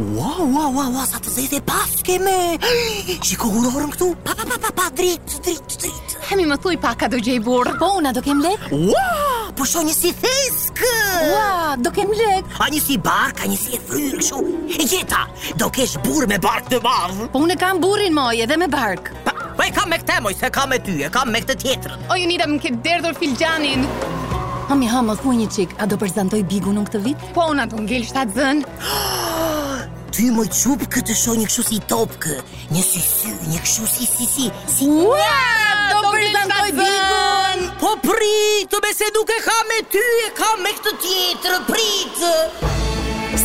Wow, wow, wow, wow, sa të zezë e paskemi! Shiko gurorën këtu, pa, pa, pa, pa, pa, dritë, dritë, dritë. Hë mi më thuj pak a do gjej burrë, po unë a do kem lek? Wow, po shoh një si theskë! Wow, do kem lek! Ah një si bark, ah një si e fryrë, kshu, e gjeta, do kesh burrë me bark të madh. Po unë e kam burrin moj edhe me bark. Pa, po e kam me këtë moj, s'e kam me ty, e kam me këtë tjetrën. O Jonida më ke derdhur filxhanin. Hë mi hë më thuaj një çik, a do prezantoj Bigun unë këtë vit? Po unë a do ngel shtatzënë. Ty moj çupë këtu shoh një kështu si topkë, një si sy, një kështu si si si. Si ua, do prezantoj Bigun. Po prit, mi se nuk e ka me ty, e ka me këtë tjetër, prit.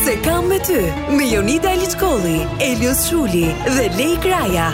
S'e kam me ty, me Jonida Aliçkolli, Elios Shuli dhe Lej Kraja.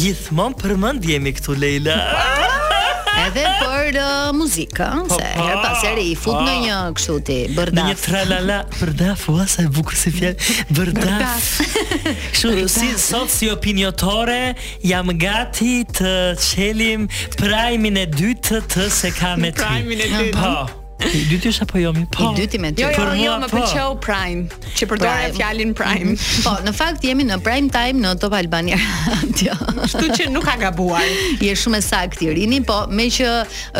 Gjithmonë përmend jemi këtu Lejla. Edhe për uh, muzikë, ëh, se po, herë pas here i fut në një kështu ti, Në një bërdaf. tralala, bërdaf, ua sa e bukur si fjalë, bërdaf. Kështu si sot si opiniatore jam gati të çelim prajmin e dytë të S'e kam me ty. Prajmin e dytë. Po. I dyti është apo jo mi? Po. I dyti me ty. Jo, jo, jo, jo, më pëlqeu Prime, që përdore fjalën Prime. Mhm. Po, në fakt jemi në Prime Time në Top Albania Radio. Kështu që nuk ke gabuar. Je shumë e saktë Irini, po meqë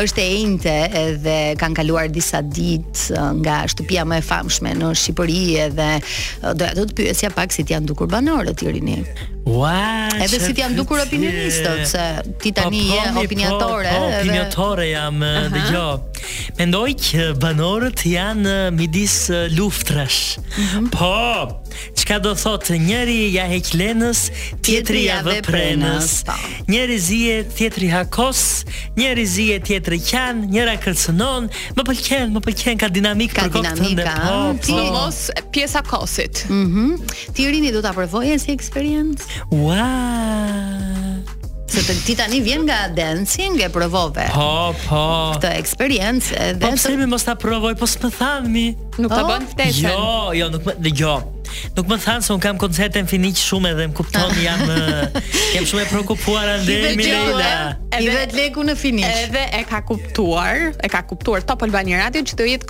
është e enjte edhe kanë kaluar disa ditë uh, nga shtëpia më e famshme në Shqipëri edhe uh, doja të të pyesja pak si të janë dukur banorët Irini. Ua, edhe si të janë dukur opinionistët, se ti po, tani po, je po, opiniatore. Po, opiniatore jam, dëgjoj. Mendoj që banorët janë midis luftrash. Mm -hmm. Po, çka do të thotë njëri ia heq Lenës, tjetri ia vë Prenës. Po. Njëri zie, tjetri hakos, njëri zie, tjetri qan, njëra kërcënon, më pëlqen, më pëlqen ka dinamikë ka për kokë të ndër. Po, po, ti po. mos pjesa kosit. Mhm. Mm Ti Irini do ta provoje si eksperiencë? Ua! Wow. Se ti tani vjen nga dancing e provove. Po, po. Këtë eksperiencë edhe. Po pse mos ta provoj, po s'më thanë mi. Nuk ta oh. bënë ftesën. Jo, jo, nuk më, jo. Nuk më thanë se unë kam koncerte në Finiq shumë edhe më kupton jam jam shumë e preokupuar andej mi. I vete leku në Finiq. Edhe e ka kuptuar, e ka kuptuar Top Albania Radio që do jetë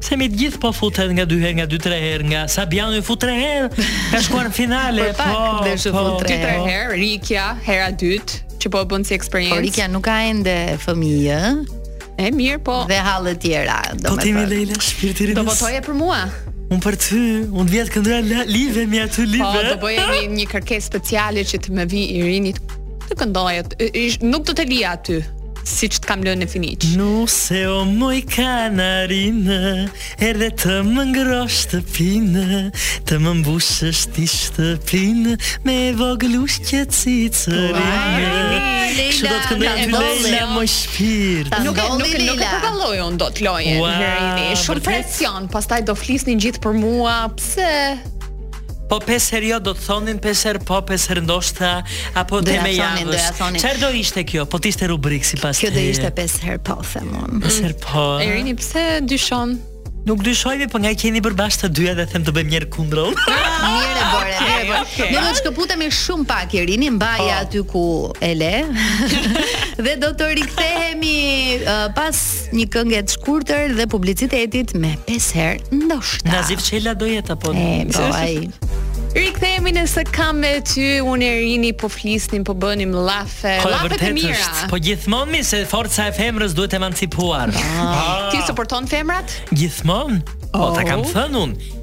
Se mi të gjithë po futen nga dy herë, nga dy tre herë, nga Sabiani u fut tre herë. Ka shkuar në finale. Për pak, po, dhe shë po, fut tre herë. herë, Rikja, hera e dytë, që po e bën si eksperiencë. Po Rikja nuk ka ende fëmijë. E mirë, po. Dhe halle të tjera, domethënë. Po ti mi Lejla shpirt a do votoje për mua. Unë për ty, unë vjet këndova live mi aty live. Po, do bëja një një kërkesë speciale që të më vijë Irini të këndojë. Nuk do të lija aty. siç të kam lënë në Finiq. Nuse o moj kanarinë, edhe të më ngrohsh shtëpinë, të më mbushësh ti shtëpinë, me voglushë që cicërinë. Kështu do të këndoj ty Leila me shpirt. Nuk e nuk e nuk e përballoj unë dot këtë lojë. Wow, Shumë presion, pastaj do flisnin gjithë për mua. Pse? Po pesë herë jo do të thonin pesë herë po pesë herë ndoshta apo dhe me javë. Çfarë do ishte kjo? Po të ishte rubrikë sipas. Kjo do ishte pesë herë po them unë. Pesë herë po. Erini pse dyshon? Nuk dyshoj, po ngaqë jeni bërë bashkë të dyja dhe them të bëhem njëherë kundra. Mirë e bëre, mirë e bëre. Okay. Ne do të shkëputemi shumë pak, Erini, mbaje oh. aty ku e le. dhe do të rikthehemi uh, pas Një kënge të shkurtër dhe publicitetit me 5 herë ndoshta. Nazif Çela do jetë apo? E, po ai. Rikthehemi në S'e kam me ty, unë e Erini po flisnim, po bënim llafe, po, llafe të mira. Është, po gjithmonë mi se forca e femrës duhet emancipuar. Ah. Ah. Ti suporton femrat? Gjithmonë. Po oh. ta kam oh. thënë unë.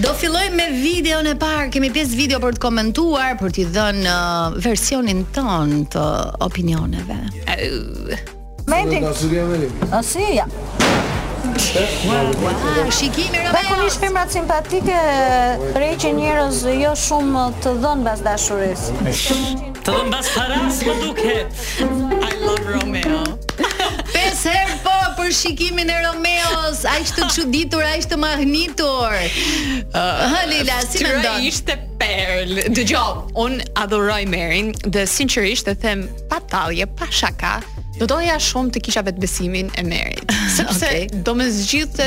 Do fillojmë me videon e parë. Kemi pesë video për të komentuar, për t'i dhënë uh, versionin tonë të opinioneve. Mendimin. Asia. Wow, shikimi i Romeos. Bakun ish femrat simpatike, rreqë njerëz jo shumë të dhënë pas dashurisë. Të dhënë pas parasë më duket. I love Romeo. Pesë herë po për shikimin e Romeos, aq të çuditur, aq të mahnitur. Uh, ha Leila, si mendon? Ishte perlë. Dëgjoj, unë adhuroj Merin dhe sinqerisht e them pa tallje, pa shaka. Do doja shumë të kisha vetëbesimin e Merit, sepse okay. do më zgjidhte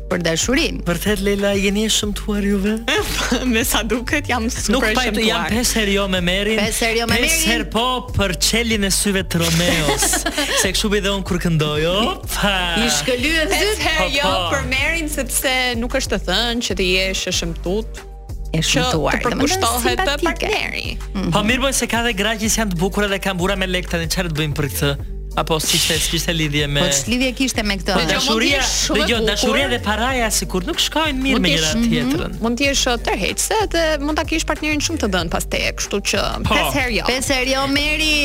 për dashurinë. Vërtet Leila jeni e shëmtuar juve? me sa duket jam super shëmtuar. Nuk pajtohem, jam pesë herë jo me Merin. Pesë herë jo me Merin. Pesë herë po për çeljen e syve të Romeos. se kshu bëj dhe unë kur këndoj. Opa. I shqyen sytë po, jo po. për Merin sepse nuk është e thënë që të jesh e shëmtuar. e shëmtuar. Të përkushtohesh te partneri. Mhm. Po mirë bën se ka dhe gra që janë të bukura dhe kanë burra me lekë tani çfarë të bëjmë për këtë? Apo s'është se kishte lidhje me Po ç'lidhje kishte me këtë? Po dashuria, dëgjoj, dashuria dhe paraja sikur nuk shkojnë mirë me njëra tjetrën. Mhm. Mund të jesh uh, tërheqëse dhe mund ta kesh partnerin shumë të dhënë pas teje, kështu që po. pesë herë jo. Pesë herë jo Meri.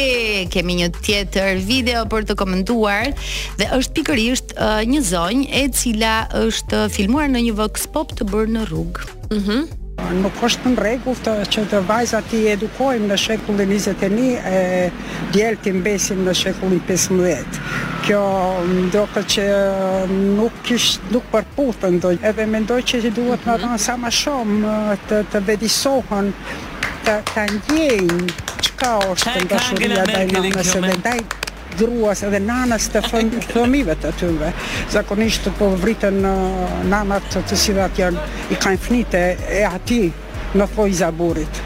Kemi një tjetër video për të komentuar dhe është pikërisht një zonjë e cila është filmuar në një vox pop të bërë në rrugë. Mhm. Mm nuk është në rregull të që vajzat t'i edukojmë në shekullin 21 e djemtë të mbesin në shekullin 15. Kjo do të që nuk kish nuk përputhen do edhe mendoj që ti duhet mm -hmm. në sa më shumë të të vetëdijesohen të të ndjejnë çka është dashuria ndaj nënës e ndaj gruas dhe nënës të fëmijëve të tyre. Zakonisht po vriten nënat të cilat janë i kanë fëmijët e atij në thonjëza burrit.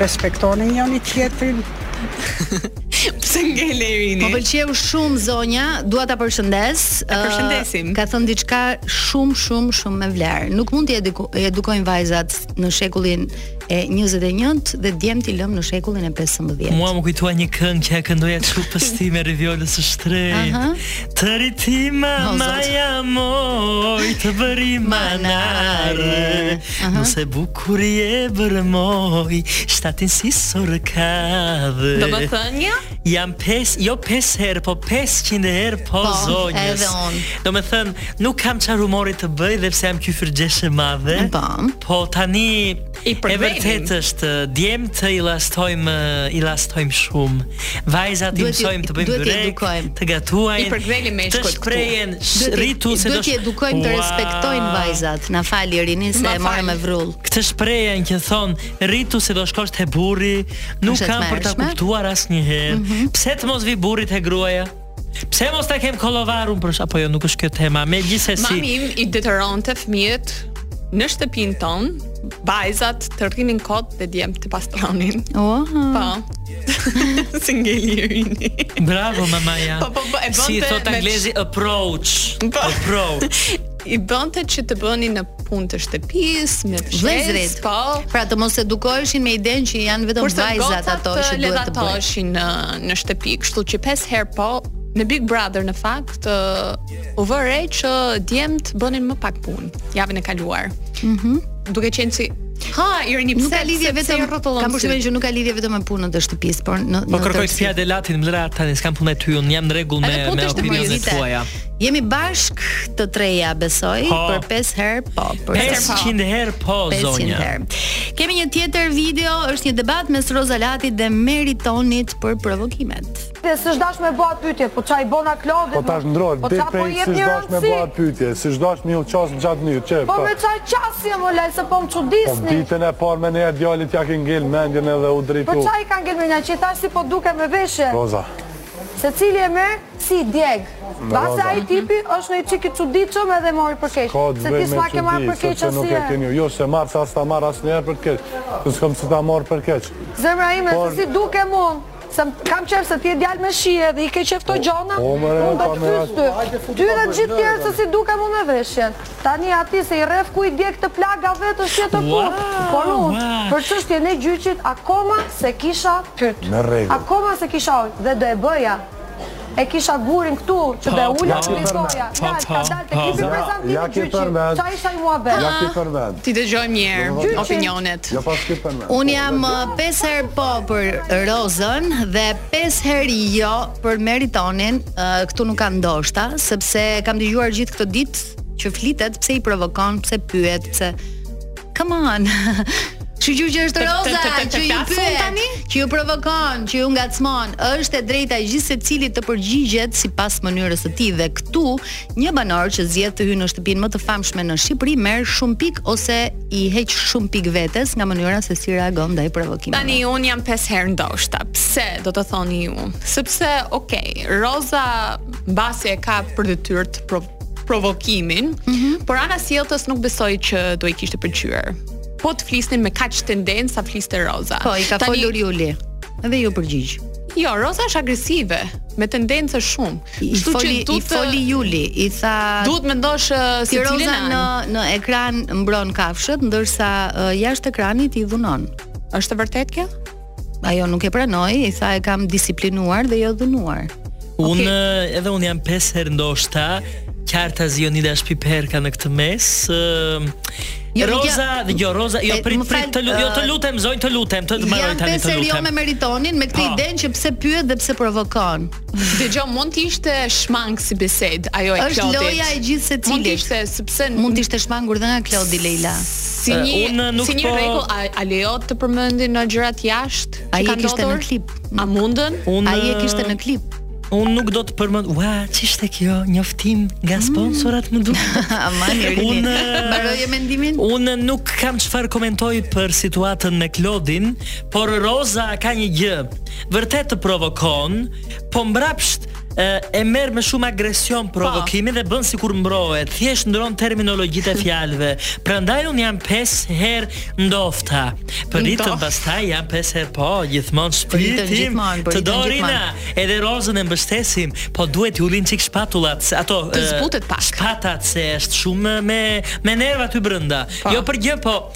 Respektoni njëri-tjetrin. Pse ngeli Irini? Më pëlqeu shumë zonja, dua ta përshëndes. E përshëndesim. Uh, ka thënë diçka shumë shumë shumë me vlerë. Nuk mund t'i edukojmë vajzat në shekullin e 21-të dhe djemtë i lëmë në shekullin e 15. Mua m'u kujtua një këngë që e këndoja të shupës ti me rivjolës së shtrejt. Uh -huh. Të rriti mamaja moj, të bëri manare, uh -huh. nuse bukuri e bëri moj, shtatin si sorkadhe. Do më thënja? Jam pesë, jo pesë herë, po pesëqind herë po, po zonjës. Edhe on. Do me thënë, Nuk kam çfarë humori të bëj dhe pse jam qyfërgjesh e madhe. Po. Po tani I e vërtetë është djemtë i llastojmë, i llastojmë shumë. Vajzat i mësojmë të bëjnë byrek, të gatuajnë. I përkthejmë me shkurt. Këtë shprehjen rritu se do t'i edukojmë të respektojnë vajzat. Na fal Irini se e morëm me vrull. Këtë shprehjen që thonë rritu se do shkosh te burri, nuk kam për ta kuptuar asnjëherë. Mhm. Pse të mos vijë burri te gruaja? Pse mos ta kem kollovar unë për apo jo nuk është kjo tema. Gjithsesi Mami ime i detyronte fëmijët në shtëpinë tonë, vajzat të rrinin kot dhe djemtë pastronin. Oh. Po. si ngeli Irini. Bravo mamaja. Po po po e bënte. Si thotë anglezi approach. Po. Approach. i bënte që të bënin punët e shtëpisë, me vëllezërit. Po. Pra të mos edukoheshin me idenë që janë vetëm vajzat ato që duhet të bëjnë. në në shtëpi, kështu që pesë herë po në Big Brother në fakt u vë re që djemt bënin më pak punë javën e kaluar. Mhm. Mm duke qenë si Hë, Irini pse ka lidhje vetëm kam përshtypjen që nuk ka lidhje vetëm me punën e shtëpisë, por në Po kërkoj fjalë tjetër, më dera tani, s'kam punë ty, unë jam në rregull me me opinionet tuaja. Jemi bashkë të treja besoj po. për 5 herë po, për 500 herë po zonja. Her. Kemi një tjetër video, është një debat mes Roza Latit dhe Meritonit për provokimet. Dhe s'është dash me ba pyetje, po ç'ja bona Klodit. Po tash ndroj, po çaj po jep s'është dash me ba pyetje, si s'dash me u qas gjatë një çe. Po me çarë qasje më lë se po më çudisni. Po ditën e parë me një djalit i ka ngel mendjen edhe u drejtu. Po ç'i ka ngel mendja që i thashë si po dukem me veshje. Roza. Secili e merr si i djeg. Mbase ai tipi është ndonjë çik i çuditshëm edhe e mori për keq. Se ti s'ma ke marrë për keq asnjëherë. Jo s'e marr se as ta marr asnjëherë për keq. Se s'kam si ta marr për keq. Zemra ime se si dukem unë. Se kam qejf se ti je djalë me shije dhe i ke qejf këto gjona. Unë do të pys ty. Ty dhe gjithë të tjerët se si dukem unë me veshjen. Tani ti s'e di ku i dje këtë plagë a vetës je të kurvë, por unë për çështjen e gjyqit akoma s'e kisha pyt. Në rregull. Akoma s'e kisha dhe do e bëja. E kisha gurin këtu që do e ula të mjetoja. Ja është ka dalë tek hipi prezantimi gjyqi. Ja ke përmend. Ça ish ai muhabet. Ja ke përmend. T'i dëgjojmë një herë opinionet. Jo pas ke përmend. Unë jam pesë herë po për Rozën dhe pesë herë jo për Meritonin. Këtu nuk ka ndoshta sepse kam dëgjuar gjithë këto ditë që flitet, pse i provokon, pse pyet, pse Come on. Kështu që që është Roza që ju pyet tani, që ju provokon, që ju ngacmon, është e drejta e gjithsecilit të përgjigjet sipas mënyrës së tij dhe këtu një banor që zgjedh të hyjë në shtëpinë më të famshme në Shqipëri merr shumë pikë ose i heq shumë pikë vetes nga mënyra se si reagon ndaj provokimit. Tani unë jam pesë herë ndoshta. Pse do të thoni ju? Sepse, okay, Roza mbase e ka për detyrë të pro provokimin, mm -hmm. por anasjelltas nuk besoj që do i kishte pëlqyer po të flisnin me kaq tendencë sa fliste Roza. Po, i ka Tani... folur Juli. Edhe ju përgjigj. Jo, Roza është agresive, me tendencë shumë. Kështu që duhet i foli Juli, i tha Duhet mendosh uh, se Roza në në ekran mbron kafshët, ndërsa uh, jashtë ekranit i dhunon. Është e vërtetë kjo? Ajo nuk e pranoi, i tha e kam disiplinuar dhe jo dhunuar. Okay. Unë edhe unë jam pesë herë ndoshta Arta, Zionida është piperka në këtë mes. Uh, jo, Roza, ja, dhe jo Roza, jo prit prit të lutem, jo të lutem, zonjë të lutem, të mbaroj tani të lutem. Jam pesë herë jo me Meritonin me këtë po. idenë që pse pyet dhe pse provokon. Dëgjoj, mund të ishte shmang si bisedë ajo e Klodit. Është loja e gjithsecilit. Mund të ishte sepse mund të ishte shmangur dhe nga Klodi Leila. Si një uh, unë nuk si një po... rregull a, a lejohet të përmenden gjërat jashtë që kanë kishte në klip. A mundën? Unë ai e kishte në klip. Unë nuk do të përmend, ua, ç'ishte kjo? Njoftim nga mm. sponsorat më duket. Aman, mbaroje mendimin. Unë nuk kam çfarë komentoj për situatën me Klodin, por Roza ka një gjë. vërtet të provokon, po mbrapsht e, e merr me shumë agresion po. provokimin dhe bën sikur mbrohet, thjesht ndron terminologjitë e fjalëve. Prandaj unë jam 5 herë ndofta. Për Ritën pastaj jam 5 herë po, gjithmonë shpirt im. Të Dorina, edhe Rozën e mbështesim, po duhet t'i ulim çik shpatullat, ato të zbutet pak. Shpatat se është shumë me me nerva aty brenda. Po. Jo për gjë, po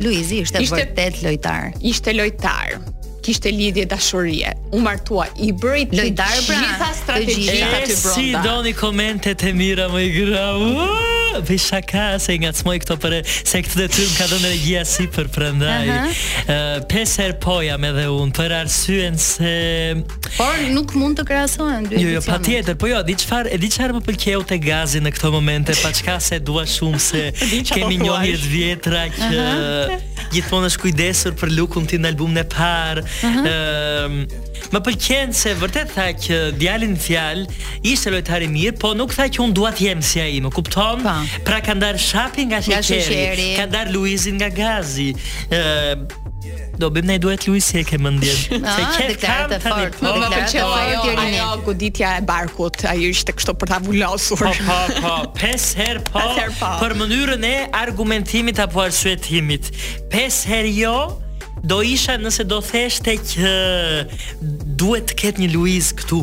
Luizi ishte, ishte vërtet lojtar. Ishte lojtar kishte lidhje dashurie. U martua, i bëri të, lojtar pra, gjitha strategjitë aty brenda. S'i doni komentet e mira moj gra. Bëj shaka se i ngacmoj këto pra se këtë detyrë më ka dhënë regjia si për prandaj uh -huh. uh, Pesë herë po jam edhe unë për arsyen se Por nuk mund të krahasohen dy edicionet. Jo, jo, patjetër, po jo, di çfarë, e di çfarë më pëlqeu te gazi në këto momente, pa çka e dua shumë se kemi njohje të vjetra që uh -huh. gjithmonë është kujdesur për lukun tim në albumin e parë. Uh -huh. uh, më pëlqen se vërtet tha që djali në fjalë ishte lojtar i mirë, po nuk tha që un dua të jem si ai, më kupton? Pa. Po. Pra ka ndarë shapin nga sheqerin, ka ndarë Luizin nga gazi. uh, Do bëjmë një duet Luiz si e ke mendjen. Ah, se ke deklaratë të fortë. Po më pëlqeu ajo Tirini. Ajo goditja e barkut, ai ishte kështu për ta vulosur. Po po po, pesë herë po, po. Për mënyrën e argumentimit apo arsyetimit. Pesë herë jo, do isha nëse do thoshte që duhet të ketë një Luiz këtu.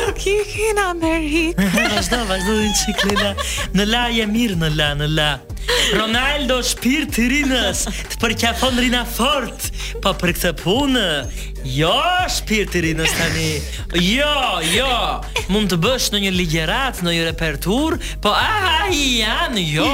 Nuk i ke në Amerikë. vazhdo, vazhdo edhe një çikë në la. Në la je mirë në la, në la. Ronaldo shpirt i Rinës, të përqafon Rina fort, po për këtë punë, jo shpirt i Rinës tani, jo, jo, mund të bësh ndonjë ligjëratë, ndonjë repertor, Po aha i janë, jo.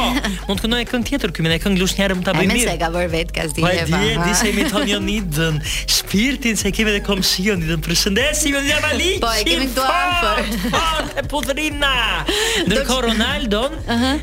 Mund të këndoj këngë tjetër, ky me ne këngë lushnjarë mund ta bëj mirë. Nëse ka bërë vetë ka zgjidhje pa. Po e di, di se mi thon Jonidën, shpirtin se kemi edhe komshion, do të përshëndesim edhe Mali. Po e kemi këtu afër. Po e puth Rina. Unë Ronaldon,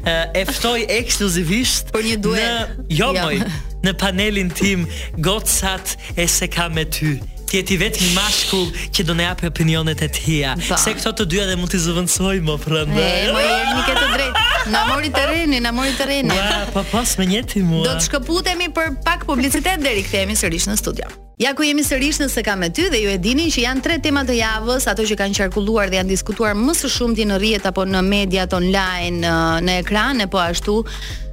e ftoj ekskluzivisht për një duet. Jo, jo. moj, në panelin tim gocat e S'e kam me ty. Ti je i vetmi mashkull që do na japë opinionet e tija. Po. Se këto të dyja dhe mund t'i zëvendësojmë, prandaj. E, moj, jeni një këtë drejt. Na mori terreni, na mori terreni. Ua, po s'më njeh ti mua. Do të shkëputemi për pak publicitet dhe rikthehemi sërish në studio. Ja ku jemi sërish në S'e kam me ty dhe ju e dini që janë tre tema të javës, ato që kanë qarkulluar dhe janë diskutuar më së shumti në rrjet apo në mediat online, në, në ekrane po ashtu,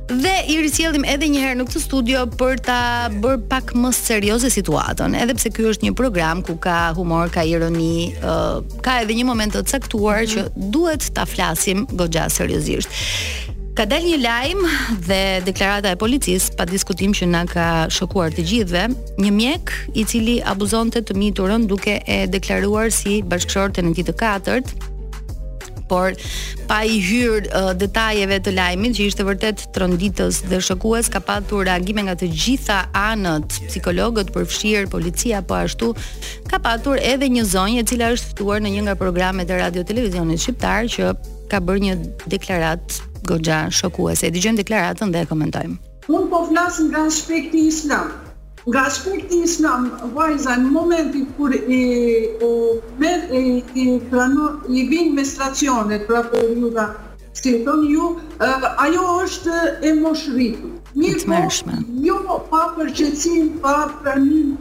dhe i risjellim edhe një herë në këtë studio për ta bërë pak më serioze situatën, edhe pse ky është një program ku ka humor, ka ironi, uh, ka edhe një moment të caktuar që duhet ta flasim goxha seriozisht. Ka dalë një lajm dhe deklarata e policisë pa diskutim që na ka shokuar të gjithëve, një mjek i cili abuzonte të miturën duke e deklaruar si bashkëshorten e tij të katërt, por pa i hyrë uh, detajeve të lajmit që ishte vërtet tronditës dhe shokues ka patur reagime nga të gjitha anët, psikologët përfshirë, policia po ashtu ka patur edhe një zonjë e cila është ftuar në një nga programet e radio televizionit shqiptar që ka bërë një deklaratë goxha shokuese. E dëgjojmë deklaratën dhe e komentojmë. Unë po flas nga aspekti islam. Nga aspekti islam, vajza në momentin kur i merr i pranon i vijnë menstruacionet pra periudha si i thoni ju, ajo është e moshërritur. Mirëpo jo pa përgjegjësinë, pa praninë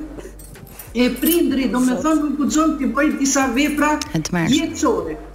e prindërit, domethënë nuk guxon të bëjë disa vepra jetësore.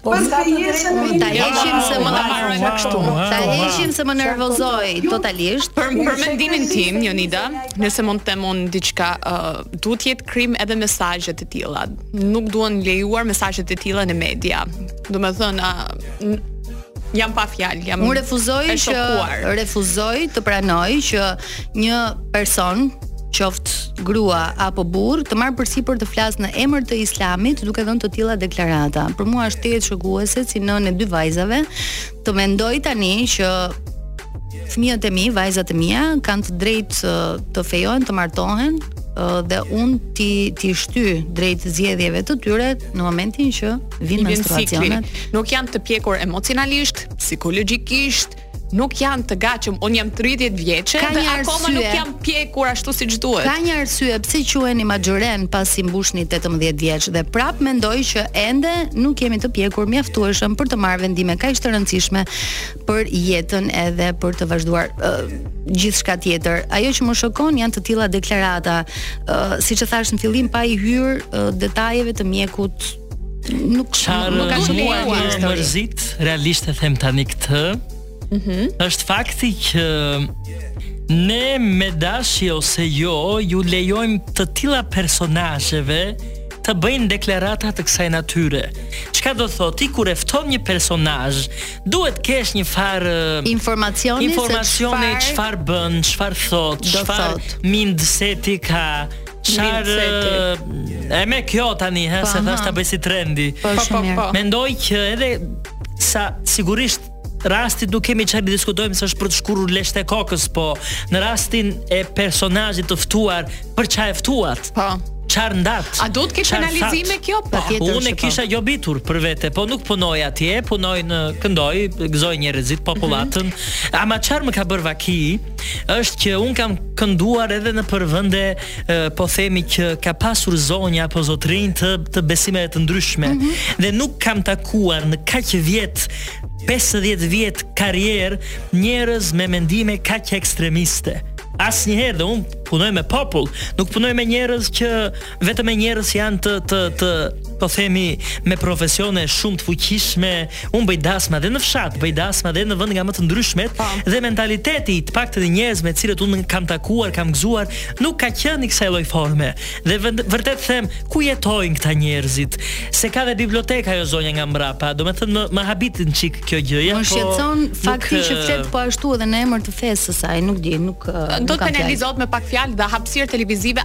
Po sa të drejtë mund ta heqim se më marrën më kështu. Ta heqim se më nervozoi totalisht. Për për mendimin tim, Jonida, nëse mund të them un diçka, uh, duhet të jetë krim edhe mesazhe të tilla. Nuk duhen lejuar mesazhet e tilla në media. Domethënë, uh, jam pa fjalë, jam Unë refuzoj që refuzoj të pranoj që një person qoftë grua apo burrë të marrë përsipër të flasë në emër të Islamit duke dhënë të tilla deklarata. Për mua është tejet shokuese si nënë e dy vajzave të mendoj tani që fëmijët e mi, vajzat e mia kanë të drejtë të fejohen, të martohen dhe unë t'i t'i shty drejt zgjedhjeve të tyre në momentin që vijnë menstruacionet. Nuk janë të pjekur emocionalisht, psikologjikisht, nuk janë të gatshëm. Unë jam 30 vjeçe dhe arsye, akoma nuk jam pjekur ashtu siç duhet. Ka një arsye pse quheni maxhoren pasi mbushni 18 vjeç dhe prap mendoj që ende nuk jemi të pjekur mjaftueshëm për të marrë vendime kaq të rëndësishme për jetën edhe për të vazhduar uh, gjithçka tjetër. Ajo që më shokon janë të tilla deklarata, uh, siç e thashë në fillim pa i hyrë uh, detajeve të mjekut Çfarë mua mërzit, realisht e them tani këtë. Mhm. Mm është fakti që ne me dashje ose jo, ju lejojmë të tilla personazheve të bëjnë deklarata të kësaj natyre. Çka do thotë ti kur e fton një personazh, duhet të kesh njëfarë informacioni, informacioni çfarë bën, çfarë thotë, çfarë mindseti ka, Çar e me kjo tani ha se thashë ta bëj si trendi. Po, po, po, po. Mendoj që edhe sa sigurisht rastit nuk kemi çfarë diskutojmë se është për të shkulur leshtë e kokës, po në rastin e personazhit të ftuar, për çfarë e ftuat? Po. Çfarë ndatë? A do të ketë penalizime kjo? Po, po unë po. kisha gjobitur për vete, po nuk punoj atje, punoj, unë këndoj, gëzoj njerëzit, popullatën. Mm -hmm. Ama çfarë më ka bërë vaki? është që unë kam kënduar edhe nëpër vende po themi që ka pasur zonja apo zotërinj të të besimeve të ndryshme mm -hmm. dhe nuk kam takuar në kaq vjet 50 vjet karrierë njerëz me mendime kaq ekstremiste. Asnjëherë dhe unë punoj me popull, nuk punoj me njerëz që vetëm me njerëz që janë të të të po themi me profesione shumë të fuqishme, un bëj dasma dhe në fshat, bëj dasma dhe në vende nga më të ndryshmet pa. Po. dhe mentaliteti i të paktën te njerëzit me të cilët un kam takuar, kam gëzuar, nuk ka qenë i kësaj lloj forme. Dhe vërtet them, ku jetojnë këta njerëzit? Se ka dhe biblioteka ajo zonja nga mbrapa, domethënë më, më habit një çik kjo gjë. Ja, më po, shqetëson po, fakti nuk, që flet po ashtu edhe në emër të fesë së saj, nuk di, nuk do të penalizohet me pak fjalë dhe hapësirë televizive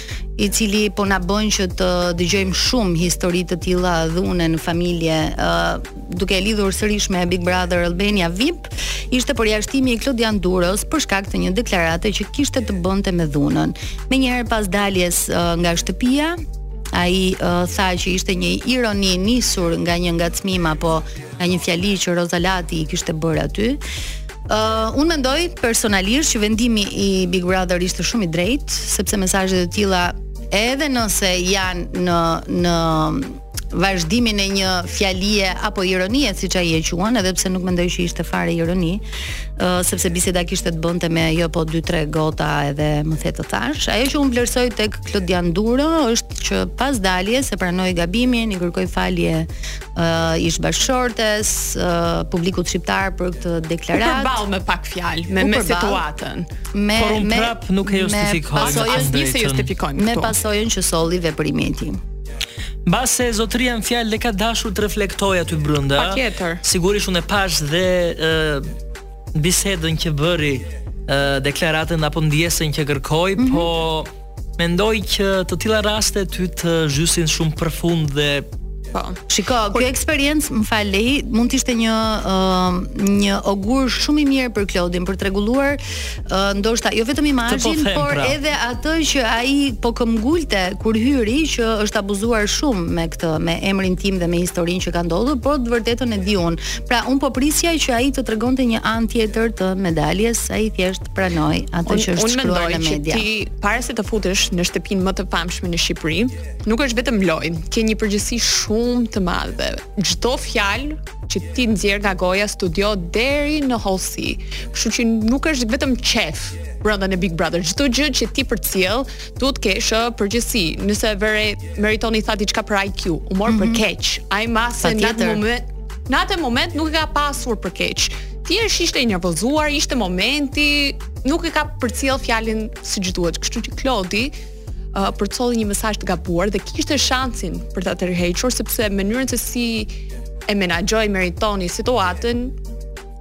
i cili po na bën që të dëgjojmë shumë histori të tilla dhune në familje, uh, duke e lidhur sërish me Big Brother Albania VIP, ishte përjashtimi i Klodian Duros për shkak të një deklarate që kishte të bënte me dhunën. Menjëherë pas daljes uh, nga shtëpia, ai uh, tha që ishte një ironi nisur nga një ngacmim apo nga një fjali që Roza Lati i kishte bërë aty. Ë, uh, unë mendoj personalisht që vendimi i Big Brother ishte shumë i drejtë, sepse mesazhe të tilla edhe nëse janë në në vazhdimin e një fjalie apo ironie siç ai e quan, edhe pse nuk mendoj që ishte fare ironi, uh, sepse biseda kishte të bënte me jo po 2-3 gota edhe më the të thash. Ajo që unë vlerësoj tek Klodian Duro është që pas daljes e pranoi gabimin, i kërkoi falje uh, ish bashkëshortes, uh, publikut shqiptar për këtë deklaratë. U përball me pak fjalë, me me situatën. Me Por me prap nuk e justifikoj. Pasojën nuk e justifikoj. Me pasojën që solli veprimi i tij. Mbase zotëria në fjalë dhe ka dashur të reflektoj aty brënda. Patjetër. Sigurisht unë e pash dhe uh, bisedën që bëri uh, deklaratën apo ndjesën që kërkoi mm -hmm. Po Mendoj që të tilla raste ty të zhysin shumë përfund dhe Po. Shiko, kjo eksperiencë, më fal Lehi, mund të ishte një uh, një ogur shumë i mirë për Klodin për të rregulluar uh, ndoshta jo vetëm imazhin, po por pra. edhe atë që ai po këmbgulte kur hyri që është abuzuar shumë me këtë, me emrin tim dhe me historinë që ka ndodhur, por të vërtetën e di unë. Pra, un po prisja që ai të tregonte një anë tjetër të medaljes, ai thjesht pranoi atë që është shkruar në media. Unë mendoj që ti para se të futesh në shtëpinë më të famshme në Shqipëri, nuk është vetëm lojë, ke një përgjegjësi shumë të madhe. Çdo fjalë që ti nxjerr nga goja studiohet deri në hollsi, kështu që nuk është vetëm qef brenda në Big Brother. Çdo gjë që ti përcjell, duhet të kesh uh, përgjegjësi. Nëse vë re Meritoni tha diçka për IQ, u mor mm -hmm. për mhm. keq. Ai mbase në atë moment, në atë moment nuk e ka pasur për keq. Thjesht ishte i nervozuar, ishte momenti, nuk e ka përcjell fjalën siç duhet. Kështu që Klodi uh, përcolli një mesazh të gabuar dhe kishte shansin për ta tërhequr sepse mënyrën se si e menaxhoi Meritoni situatën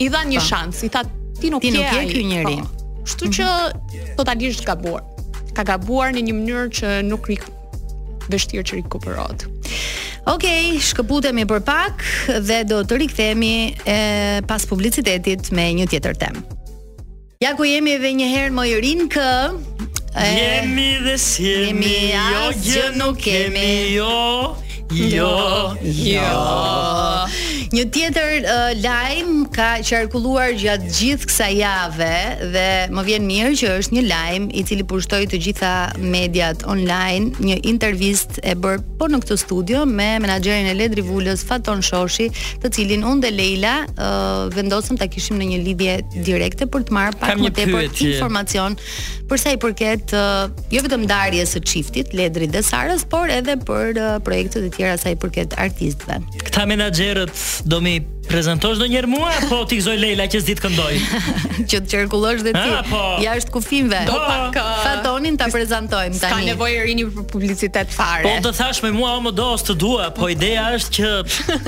i dha një po. shans, i tha ti nuk je ai. Ti nuk je po. Kështu që mhm. totalisht gabuar. Ka gabuar në një mënyrë që nuk vështirë që rikuperohet. Ok, shkëputemi për pak dhe do të rikthehemi pas publicitetit me një tjetër temë. Ja ku jemi edhe një herë moj Rinë kë Jemi dhe si jemi, jo gjë nuk kemi, jo Jo, jo. Një tjetër uh, lajm ka qarkulluar gjatë gjithë kësaj jave dhe më vjen mirë që është një lajm i cili pushtoi të gjitha mediat online, një intervistë e bërë po në këtë studio me menaxherin e Ledri Vulës, Faton Shoshi, të cilin unë dhe Lejla uh, vendosëm ta kishim në një lidhje direkte për të marrë pak më tepër informacion për sa i përket jo vetëm ndarjes së çiftit Ledrit dhe Sarës, por edhe për projekte të tjera sa i përket artistëve. Këta menaxherët do m'i prezantosh ndonjëherë mua apo t'i gëzojë Lejla që s'di të këndoj? që të qarkullosh dhe ti. Po. Jashtë kufijve. Do pak. Fatonin ta prezantojmë tani. Ka nevojë Rini për publicitet fare. Po të thashë me mua më do të dua, po ideja është që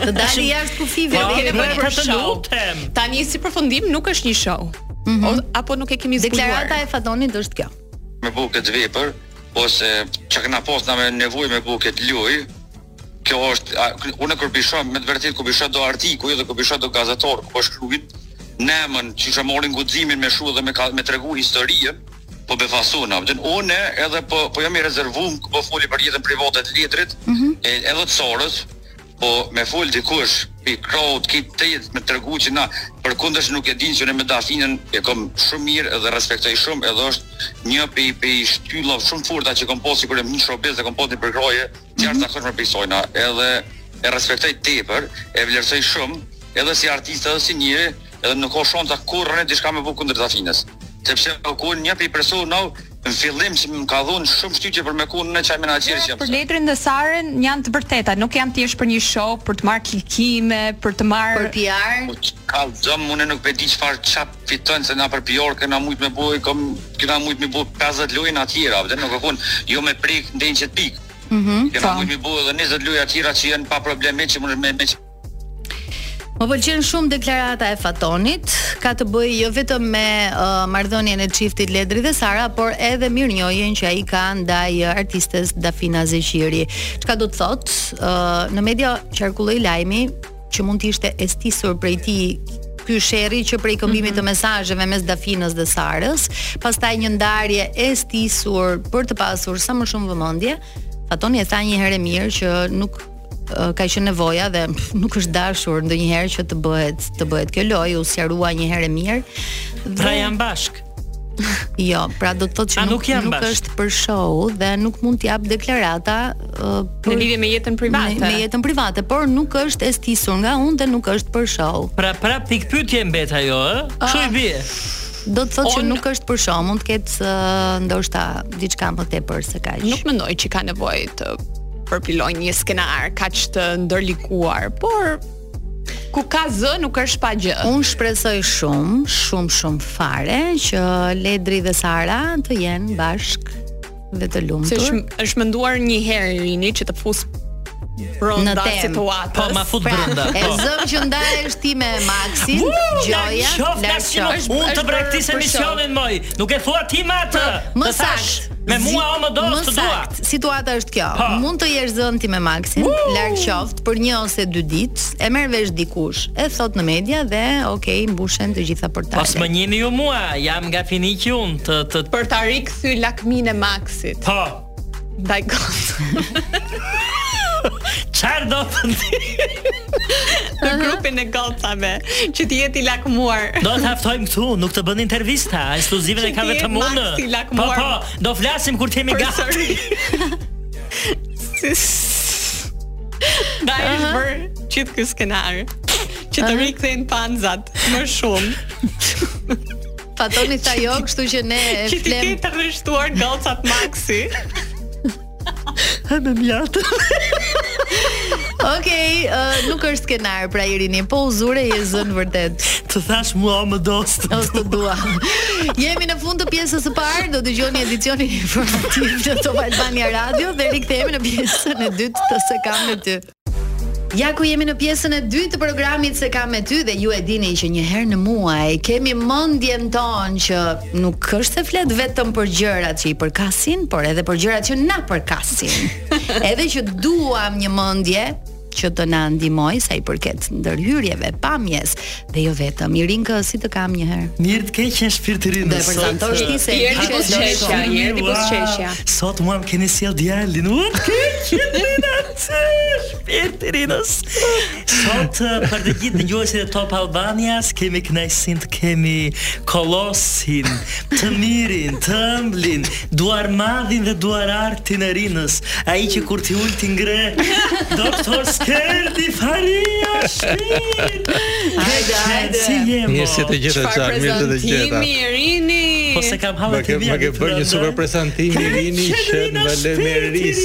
të dali jashtë kufijve. Po ke nevojë për show. Tani si përfundim nuk është një show. mm -hmm. apo nuk e kemi zbuluar. Deklarata e Fatonit është kjo. Me bo këtë vepër ose çka kena pas na me nevojë me bo këtë lojë. Kjo është a, unë kur p'i shoh me të vërtetë kur p'i shoh do artikuj dhe kur p'i shoh do gazetarë ku po shkruajn nemën që që morin guximin me shkru dhe me, me tregu historien po befasohna a e din unë edhe po, po jam i rezervum ku po foli për jetën private të Ledrit mm -hmm. e, edhe të Sarës Po me fol dikush prej krahut tjetër me tregu që na përkundër se nuk e dinë që unë me Dafinen e kom shumë mirë edhe respektoj shumë edhe osht një pi pi shtyllave shumë t'forta që kom pas si kur jam hi n'showbiz dhe kom pas ni përkrahje të jashtëzakonshme prej sajna edhe e respektoj tepër e vlerësoj shumë edhe si artist edhe si njeri edhe nuk ka shansa kurrë diçka me bo kundër Dafinës. Sepse ka qenë një prej personave në fillim që më ka dhënë shumë shtytje për me konë qaj menaxheri që jam. Për Ledrin dhe Sarën janë të vërteta, nuk janë thjesht për një show, për të marrë klikime, për të marrë për PR. Po çka dmth, unë nuk e di çfarë po fiton se na për PR kena mujt me bo, kam kena mujt me bo 50 lojna tjera, vetëm nuk e kupton, jo me prek n'qet pikë. Mhm. Kena po. mujt me bo edhe 20 lojna tjera që janë pa problem me që mund me me Më pëlqen shumë deklarata e Fatonit, ka të bëjë jo vetëm me uh, marrëdhënien e çiftit Ledri dhe Sara, por edhe mirënjohjen që ai ka ndaj artistes Dafina Zeqiri. Çka do të thotë, uh, në media qarkulloi lajmi që mund të ishte e stisur prej tij ky sherri që prej këmbimit mm -hmm. të mhm. mesazheve mes Dafinës dhe Sarës, pastaj një ndarje e stisur për të pasur sa më shumë vëmendje. Fatoni e tha një herë e mirë që nuk ka qenë nevoja dhe nuk është dashur ndonjëherë që të bëhet të bëhet kjo lojë, u sqarua një herë e mirë. Dhe... Pra janë bashkë. Jo, pra do të thotë që nuk, nuk, nuk është për show dhe nuk mund të jap deklarata uh, për... në lidhje me jetën private. Me, me jetën private, por nuk është e stisur nga unë dhe nuk është për show. Pra prapë pikëpyetje mbet ajo, ë? Ah. Ç'i bie? Do të thotë që nuk është për show, mund të ketë uh, ndoshta diçka më tepër se kaq. Nuk mendoj që ka nevojë të përpilojnë një skenar kaq të ndërlikuar, por ku ka zë nuk është pa gjë. Unë shpresoj shumë, shumë shumë fare që Ledri dhe Sara të jenë bashkë dhe të lumtur. Se është është menduar një herë Irini që të fus brenda situatës. Po ma fut pra, brenda. Po. E zëmë që ndahesh ti me Maxin, gjoja, larg qoftë. Unë të braktis emisionin moj. Nuk e thua ti më atë. Më të thashë, saktë, me mua zi- o më do më të dua. saktë, Situata është kjo. Ha. Mund të jesh zënë ti me Maxin, larg qoftë për një ose dy ditë, e merr vesh dikush, e thotë në media dhe okay, mbushen të gjitha Po s'më portalet. njihni ju mua, jam nga Finiqi unë të të Për ta rikthy lakminë e Maxit. Po, Daj Çfarë do të di? Në grupin e gocave që ti je i lakmuar. Do ta ftojmë këtu, nuk të bën intervista, ekskluziven e kam vetëm unë. Po po, do flasim kur të jemi gati. Daj uh -huh. është bërë gjithë ky skenar. Që të rikthejnë fansat më shumë. Fatoni tha jo, kështu që ne e flem. Ti ke të rreshtuar gocat Maxi. Hënë mjatë. Okej, uh, nuk është skenar pra Irini, po u zure je zënë vërtet. Të thashë mua më do. O të dua. Jemi në fund të pjesës së parë, do dëgjoni edicionin informativ të Top Albania Radio dhe rikthehemi në pjesën e dytë të S'e kam me ty. Ja ku jemi në pjesën e dytë të programit S'e kam me ty dhe ju e dini që një herë në muaj kemi mendjen tonë që nuk është se flet vetëm për gjërat që i përkasin, por edhe për gjërat që na përkasin. edhe që duam një mendje që të na ndihmojë sa i përket ndërhyrjeve, pamjes dhe jo vetëm. Irinka si të kam një herë. Mirë të keqen shpirti. Dhe përzanto ti se je ti poçeshja, je ti poçeshja. Sot mua më keni sjellë djalin. Ua, keq. Shpirt i Irinës. Sot eh, për të gjithë dëgjuesit e Top Albanias, kemi kënaqësin të kemi kolosin, të mirin, të ëmblin, duarmadhin dhe duarartin e Irinës. Ai që kur t'i ul t'i ngre, doktor Skerdi Faria shpirt. Hajde, hajde. Si jemi? Mirë se të gjeta të çaj, mirë se të gjeta. Çfarë prezantimi Irini? Po se kam hallë të vjen. Më ke bërë një super prezantim Irini që në Lemeris.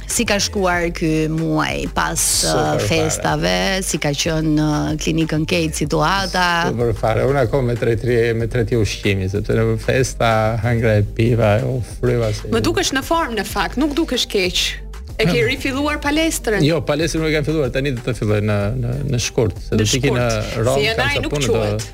Si ka shkuar ky muaj pas uh, festave, si ka qenë në uh, klinikën KEIT situata? Super fare, unë akoma me tretje me tretje ushqimi, sepse në festa hangra e piva, u fryva se. Më dukesh në formë në fakt, nuk dukesh keq. E ke rifilluar palestrën? Jo, palestrën nuk e kam filluar, tani do të filloj në në në shkurt, se do të ikin në Romë, se kam ca punë do.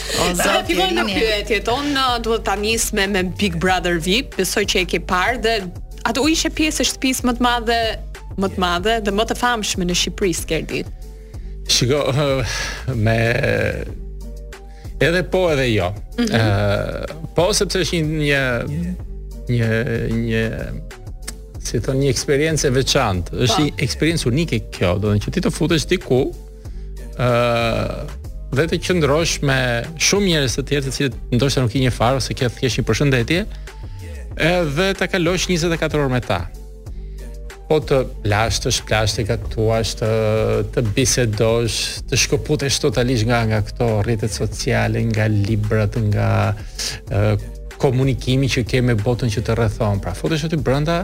O zot, ti fillon pyetjet. Un uh, duhet ta nis me me Big Brother VIP, besoj që e ke parë dhe a do ishe pjesë e shtëpisë më të madhe, më të madhe dhe më të famshme në Shqipëri, Skerdi. Shiko, me edhe po edhe jo. Ëh, mm -hmm. uh, po sepse është një një një si thon një eksperiencë e veçantë. Është po. një eksperiencë unike kjo, do të thotë që ti të futesh diku ë uh, dhe të qëndrosh me shumë njerëz të tjerë të cilët ndoshta nuk i njeh fare ose ke thjesht një përshëndetje edhe ta kalosh 24 orë me ta po të lash të shplash, të gatuash të, të bisedosh të shkëputesh totalisht nga nga këto rrjetet sociale nga librat nga uh, komunikimi që ke me botën që të rrethon pra futesh aty brenda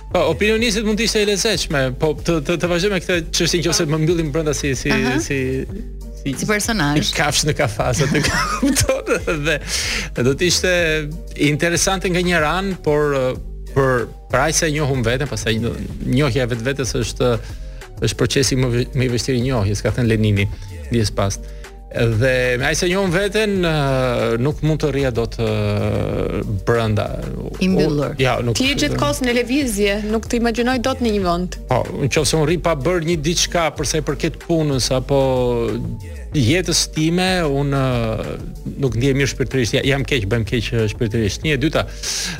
Po opinionist mund të ishte e lezetshme, po të të, të vazhdojmë këtë çështje qoftë se më mbyllin brenda si si Aha. si si si personazh. Kafshë në kafaz a kupton dhe do të ishte interesante nga njëra anë, por uh, për për aq sa e njoh unë veten, pastaj njohja e vetvetes është është procesi më më i vështirë i njohjes, ka thënë Lenini, dies pas. Dhe me aq sa njoh unë veten nuk mund të rrija dot brenda. I mbyllur. Ja, nuk, Ti je gjithë kohës në lëvizje, nuk të imagjinoj dot në një vend. Po, në qoftë se unë rri pa bërë një diçka për sa i përket punës, apo jetës time, unë nuk ndihem mirë shpirtërisht, ja, jam keq, bëhem keq shpirtërisht. Një e dyta,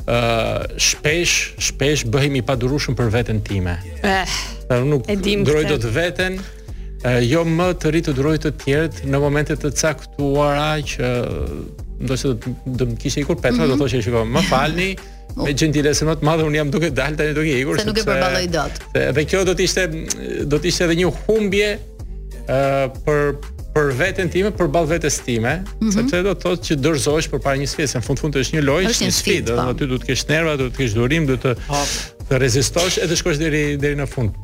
uh, shpesh, shpesh bëhem i padurueshëm për veten time. Eh, nuk e duroj dot veten, jo më të rri të duroj të tjerët në momente të caktuara që ndoshta do do të kishte ikur vetja mm -hmm. do mhm. thosha shiko më falni me gjentilesën më të madhe un jam duke dalë tani duke ikur se nuk e përballoj dot. Dhe kjo do të ishte do të ishte edhe një humbje ë uh, për për veten time, përballë vetes time, mm -hmm. sepse do të thotë që dorëzohesh përpara një sfide, në fund fund është një lojë, është një sfidë, do po. të thotë do të kesh nerva, do të kesh durim, do të të rezistosh edhe shkosh deri deri në fund.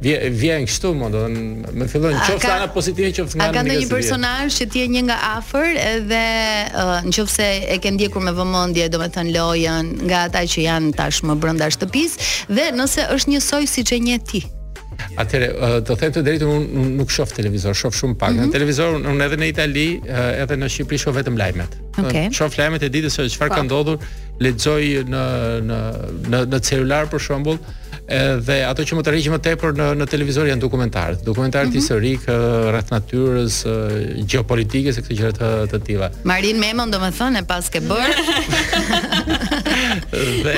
Vje, vjen kështu mo, do të më fillojnë qoftë ana pozitive qoftë ana negative. A ka ndonjë personazh që ti e njeh nga afër edhe uh, nëse e ke ndjekur me vëmendje, domethënë lojën nga ata që janë tashmë brenda shtëpisë dhe nëse është njësoj siç e njeh ti. Atëherë, të them të drejtën, unë nuk shoh televizor, shoh shumë pak. Mm -hmm. Në mhm. televizor unë edhe në Itali, edhe në Shqipëri shoh vetëm lajmet. Okay. Shoh lajmet e ditës se çfarë ka ndodhur, lexoj në në në në celular për shembull, dhe ato që më tërheqin më tepër në në televizor janë dokumentarët. Dokumentarët mm -hmm. historikë uh, rreth natyrës, uh, gjeopolitikës e këto gjëra të, të tilla. Marin Memon domethënë e paske bërë. dhe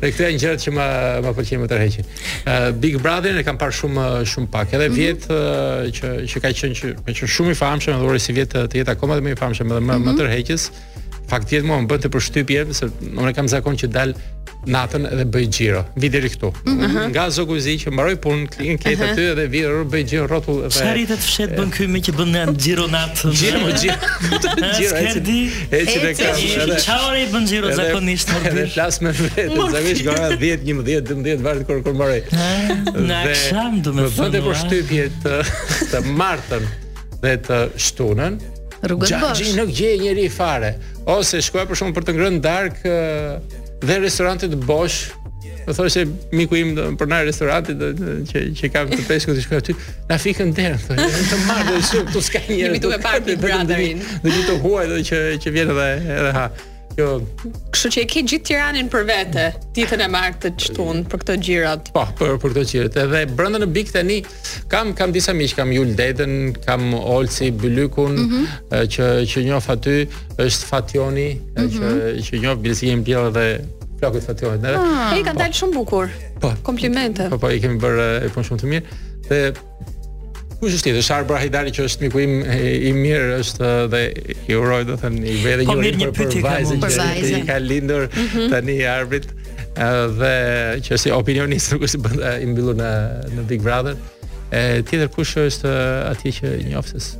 dhe këto janë gjërat që më më pëlqejnë më tërheqin. Uh, Big Brother e kam parë shumë shumë pak. Edhe mhm. vjet mm -hmm. uh, që që ka qenë që ka qenë shumë i famshëm, edhe sivjet të jetë akoma dhe më i famshëm edhe më, mm -hmm. më mhm. tërheqës. Fakti është mua më bënte përshtypje se unë kam zakon që dal natën edhe bëj xhiro. Vij deri këtu. Mm -hmm. Nga Zogu i Zi që mbaroj punën, klinikën aty edhe vij edhe bëj xhiro rrotull edhe. Çfarë të fshehtë bën ky meqë bën nga xhiro natën? Xhiro, xhiro. Xhiro e çdi. E çdi tek edhe. Ça ore i bën xhiro zakonisht më bëj? Flas me vete, zakonisht nga ora 10, 11, 12 varet kur kur mbaroj. Në aksham domethënë. Më bënte përshtypje të të martën dhe të shtunën. Rrugët bosh. Gati nuk gjej njeri fare. Ose shkoj për shembull për të ngrënë darkë dhe restorantet bosh. Më thoshte miku im pronar i restorantit që që ka të peshkut që shkoj aty. Na fikën derën thonë. Të martë e të shtunë s'ka njeri. Jemi duke parë Big Brotherin. Ndonjë i huaj që që vjen edhe edhe ha. Kjo Kështu që e ke gjithë Tiranën për vete ditën e martë të shtunë për këto xhirot. Po, për për këto xhirot. Edhe brenda në Big tani kam kam disa miq, kam Jul Dedën, kam Olsi Bylykun, mm -hmm. që që njoh aty, është Fationi mm -hmm. që që njoh Biles ia kam mbjellë dhe flokët Fationit. Ah, I kanë po. dalë shumë bukur. Po. Komplimente. Po, po, i kemi bërë një punë shumë të mirë. Dhe Kush është tjetër? Është Arbër Hajdari që është miku im i mirë, është dhe i uroj domethënë i bëj edhe po, një urim për vajzën që i ka lindur mhm. tani Arbrit edhe që është si opinionist nuk është i mbyllur në në Big Brother. E tjetër kush është atje që njof tjetër?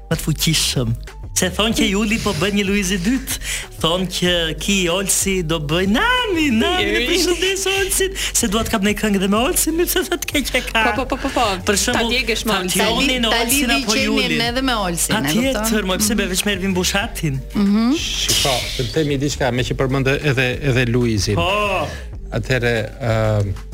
Më të fuqishëm. Se thonë që Juli po bëhet një Luiz i dytë, thonë që ky Olsi do bëjë namin, namin, e përshëndes Olsin, se do të kap një këngë dhe me Olsin, mi përse thëtë keq e ka. Po, po, po, po, po. Për shembull, ta djegësh me Olsin. Ta lidhi, ta lidhi apo qenin me dhe me Olsin, e kupton? Patjetër, moj, pse be veç mervin bushatin. Mhm. Shiko, të të them diçka, meqë përmende edhe, edhe Luizin. Po. Atëherë, uh,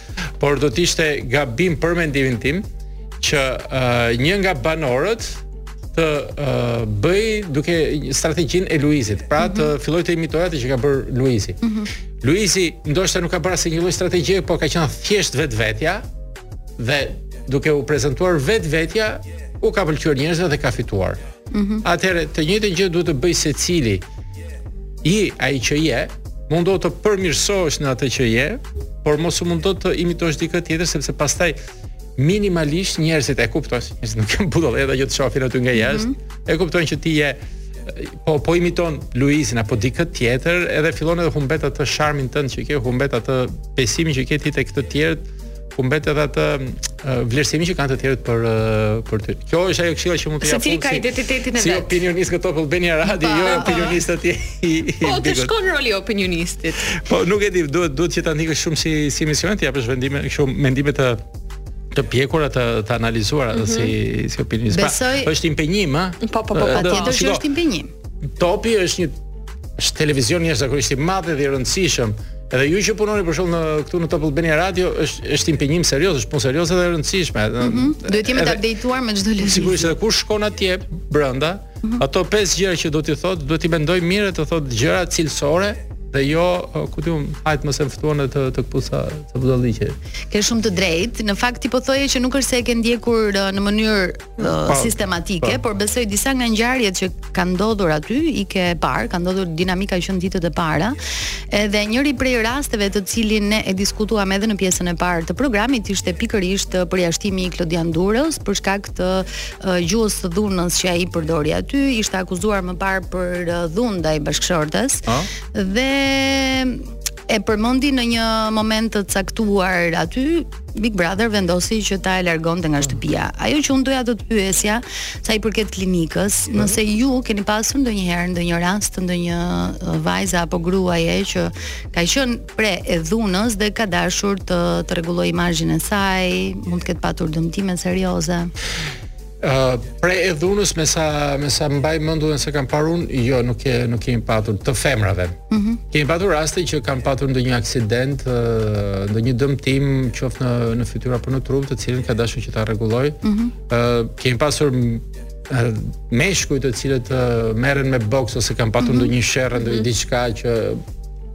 Por do të ishte gabim për mendimin tim që uh, një nga banorët të uh, bëjë dukë strategjinë e Luizit, pra të mm -hmm. fillojë të imitojë atë që ka bërë Luizi. Mm -hmm. Luizi ndoshta nuk ka bërë asnjë lloj strategjie, por ka qenë thjesht vetvetja dhe duke u prezantuar vetvetja u ka pëlqyer njerëzve dhe ka fituar. Mm -hmm. Atëherë të njëjtën gjë duhet të bëjë secili i ai që je, mundo të përmirësohesh në atë që je, por mos u mundo të imitosh dikë tjetër sepse pastaj minimalisht njerëzit e kuptojnë, njerëzit nuk janë budalla edhe që të shohin aty nga mhm. jashtë, mm -hmm. e kuptojnë që ti je po po imiton Luizin apo dikë tjetër, edhe fillon edhe humbet atë sharmin tënd që ke, humbet atë besimin që ke ti tek të tjerët, humbet edhe atë vlerësimin që kanë të tjerët për për ty. Kjo është ajo këshilla që mund të japim. Secili ka identitetin e vet. Si opinionist këtu Top Albania Radio, jo opinionist atje. Po të shkon roli i opinionistit. Po nuk e di, duhet duhet që ta ndjekësh shumë si si emision të japësh vendime kështu mendime të të pjekura të të analizuara mm -hmm. si si opinionist. Pra, Besoj... është impenjim, ha? Po po po, patjetër që është impenjim. Topi është një Është televizion jashtëzakonisht i madh dhe i rëndësishëm. Edhe ju që punoni për shembull këtu në Top Albania Radio është është impenjim serioz, është punë serioze dhe e rëndësishme. Ëh, mm -hmm. duhet të jemi të updateuar me çdo lëvizje. Sigurisht edhe kush shkon atje brenda, mm -hmm. ato pesë gjëra që do t'i thotë, duhet t'i mendojë mirë të thotë gjëra cilësore dhe jo ku di unë hajt mos e ftuan e të të këpusë budallallëqe. Ke shumë të drejtë. Në fakt ti po thoje që nuk është se e ke ndjekur në mënyrë Po. sistematike, pa. Po. por besoj disa nga ngjarjet që kanë ndodhur aty i ke parë, kanë ndodhur dinamika që në ditët e para. Edhe njëri prej rasteve të cilin ne e diskutuam edhe në pjesën e parë të programit ishte pikërisht përjashtimi i Klodian Duros për shkak të uh, gjuhës së dhunës që ai përdori aty, ishte akuzuar më parë për uh, dhunë ndaj bashkëshortes. Dhe e përmendi në një moment të caktuar aty, Big Brother vendosi që ta e largonte nga shtëpia. Ajo që unë doja të të pyesja, sa i përket klinikës, mhm. nëse ju keni pasur ndonjëherë ndonjë rast të ndonjë uh, vajze apo gruaje që ka qenë pre e dhunës dhe ka dashur të të rregullojë imazhin e saj, mund të ketë patur dëmtime serioze. Uh, pre e dhunës me sa me sa mbaj mend unë dhe sa kam parë unë, jo, nuk e nuk kemi patur të femrave. Mm -hmm. Kemi patur raste që kanë patur ndonjë aksident, uh, ndonjë dëmtim qoftë në në fytyrë apo në trup, të cilin ka dashur që ta rregullojë. Mm -hmm. uh, kemi pasur meshkuj të cilët uh, merren me boks ose kanë patur mm -hmm. ndonjë sherr ndonjë mm -hmm. diçka që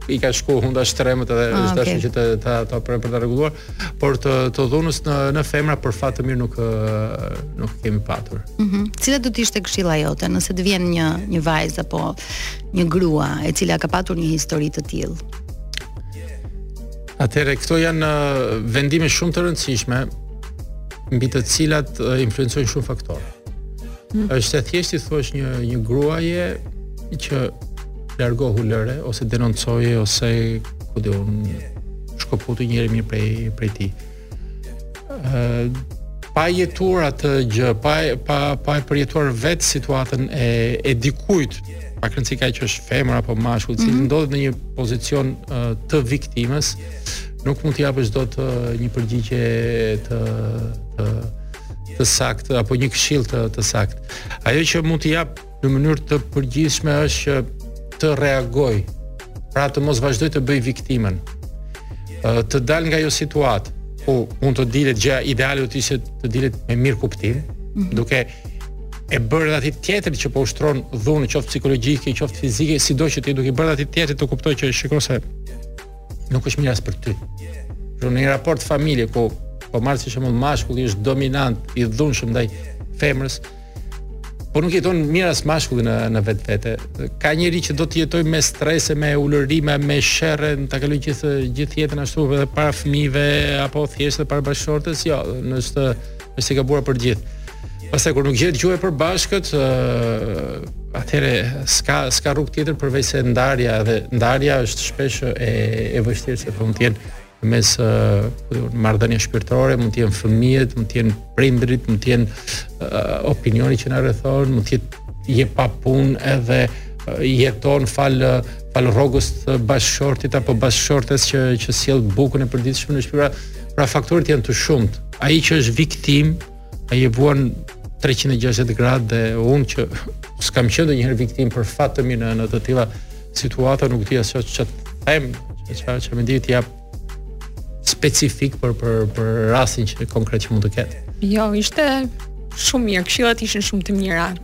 i ka shku hunda shtrembët edhe ah, është okay. që të ta ta për ta rregulluar. por të të dhunës në në femra për fat të mirë nuk nuk kemi patur. Mhm. Mm Cila do të ishte këshilla jote nëse të vjen një një vajzë apo një grua e cila ka patur një histori të tillë? Atëherë këto janë uh, vendime shumë të rëndësishme mbi të cilat uh, influencojnë shumë faktorë. Mm. Është e thjeshtë t'i thuash një një gruaje që largohu lëre ose denoncoje ose ku di unë shkëput një herë e mirë prej prej ti. Ë pa e jetuar atë gjë, pa pa pa e përjetuar vetë situatën e e dikujt, pak rëndësi ka që është femër apo mashkull, mm -hmm. cili mhm. ndodhet në një pozicion uh, të viktimës, nuk mund t'i japësh dot uh, një përgjigje të të të saktë apo një këshill të të saktë. Ajo që mund t'i jap në mënyrë të përgjithshme është që të reagoj, pra të mos vazhdoj të bëj viktimën, të dal nga ajo situatë, ku mund të dilet gjëja ideale do të ishte të dilet me mirëkuptim, mhm. duke e bërë atë tjetrin që po ushtron dhunë qoftë psikologjike, qoftë fizike, sido që të jetë duke bërë atë tjetrin të kuptoj që shiko se nuk është mirë as për ty. Në një raport familje ku po marr si shembull mashkulli është dominant i dhunshëm ndaj femrës, Po nuk jeton mirë as mashkulli në në vetvete. Ka njeri që do të jetojë me strese, me ulërime, me sherre, ta kalojë gjithë gjithë jetën ashtu edhe para fëmijëve apo thjesht para bashkëshortes, jo, është është e gabuar për të gjithë. Pastaj kur nuk gjet gjuhë të përbashkët, uh, atëhere s'ka s'ka rrugë tjetër përveçse ndarja dhe ndarja është shpesh e e vështirë se mund të jenë mes marrëdhënia shpirtërore, mund të jenë fëmijët, mund të jenë prindërit, mund të jenë uh, opinioni që na rrethon, mund të jetë je pa punë edhe jeton falë falë rrogës të bashkëshortit apo bashkëshortes që që sjell bukën e përditshme në shpi. Pra faktorët janë të shumtë. Ai që është viktimë Ai e vuan 360 gradë dhe unë që s'kam qenë ndonjëherë viktim për fat të mirë në të tilla situata nuk tja që që të them që që që me ditë jap specifik për, për, për rastin që konkret që mund të ketë. Jo, ishte shumë mirë, këshillat ishin shumë të mira.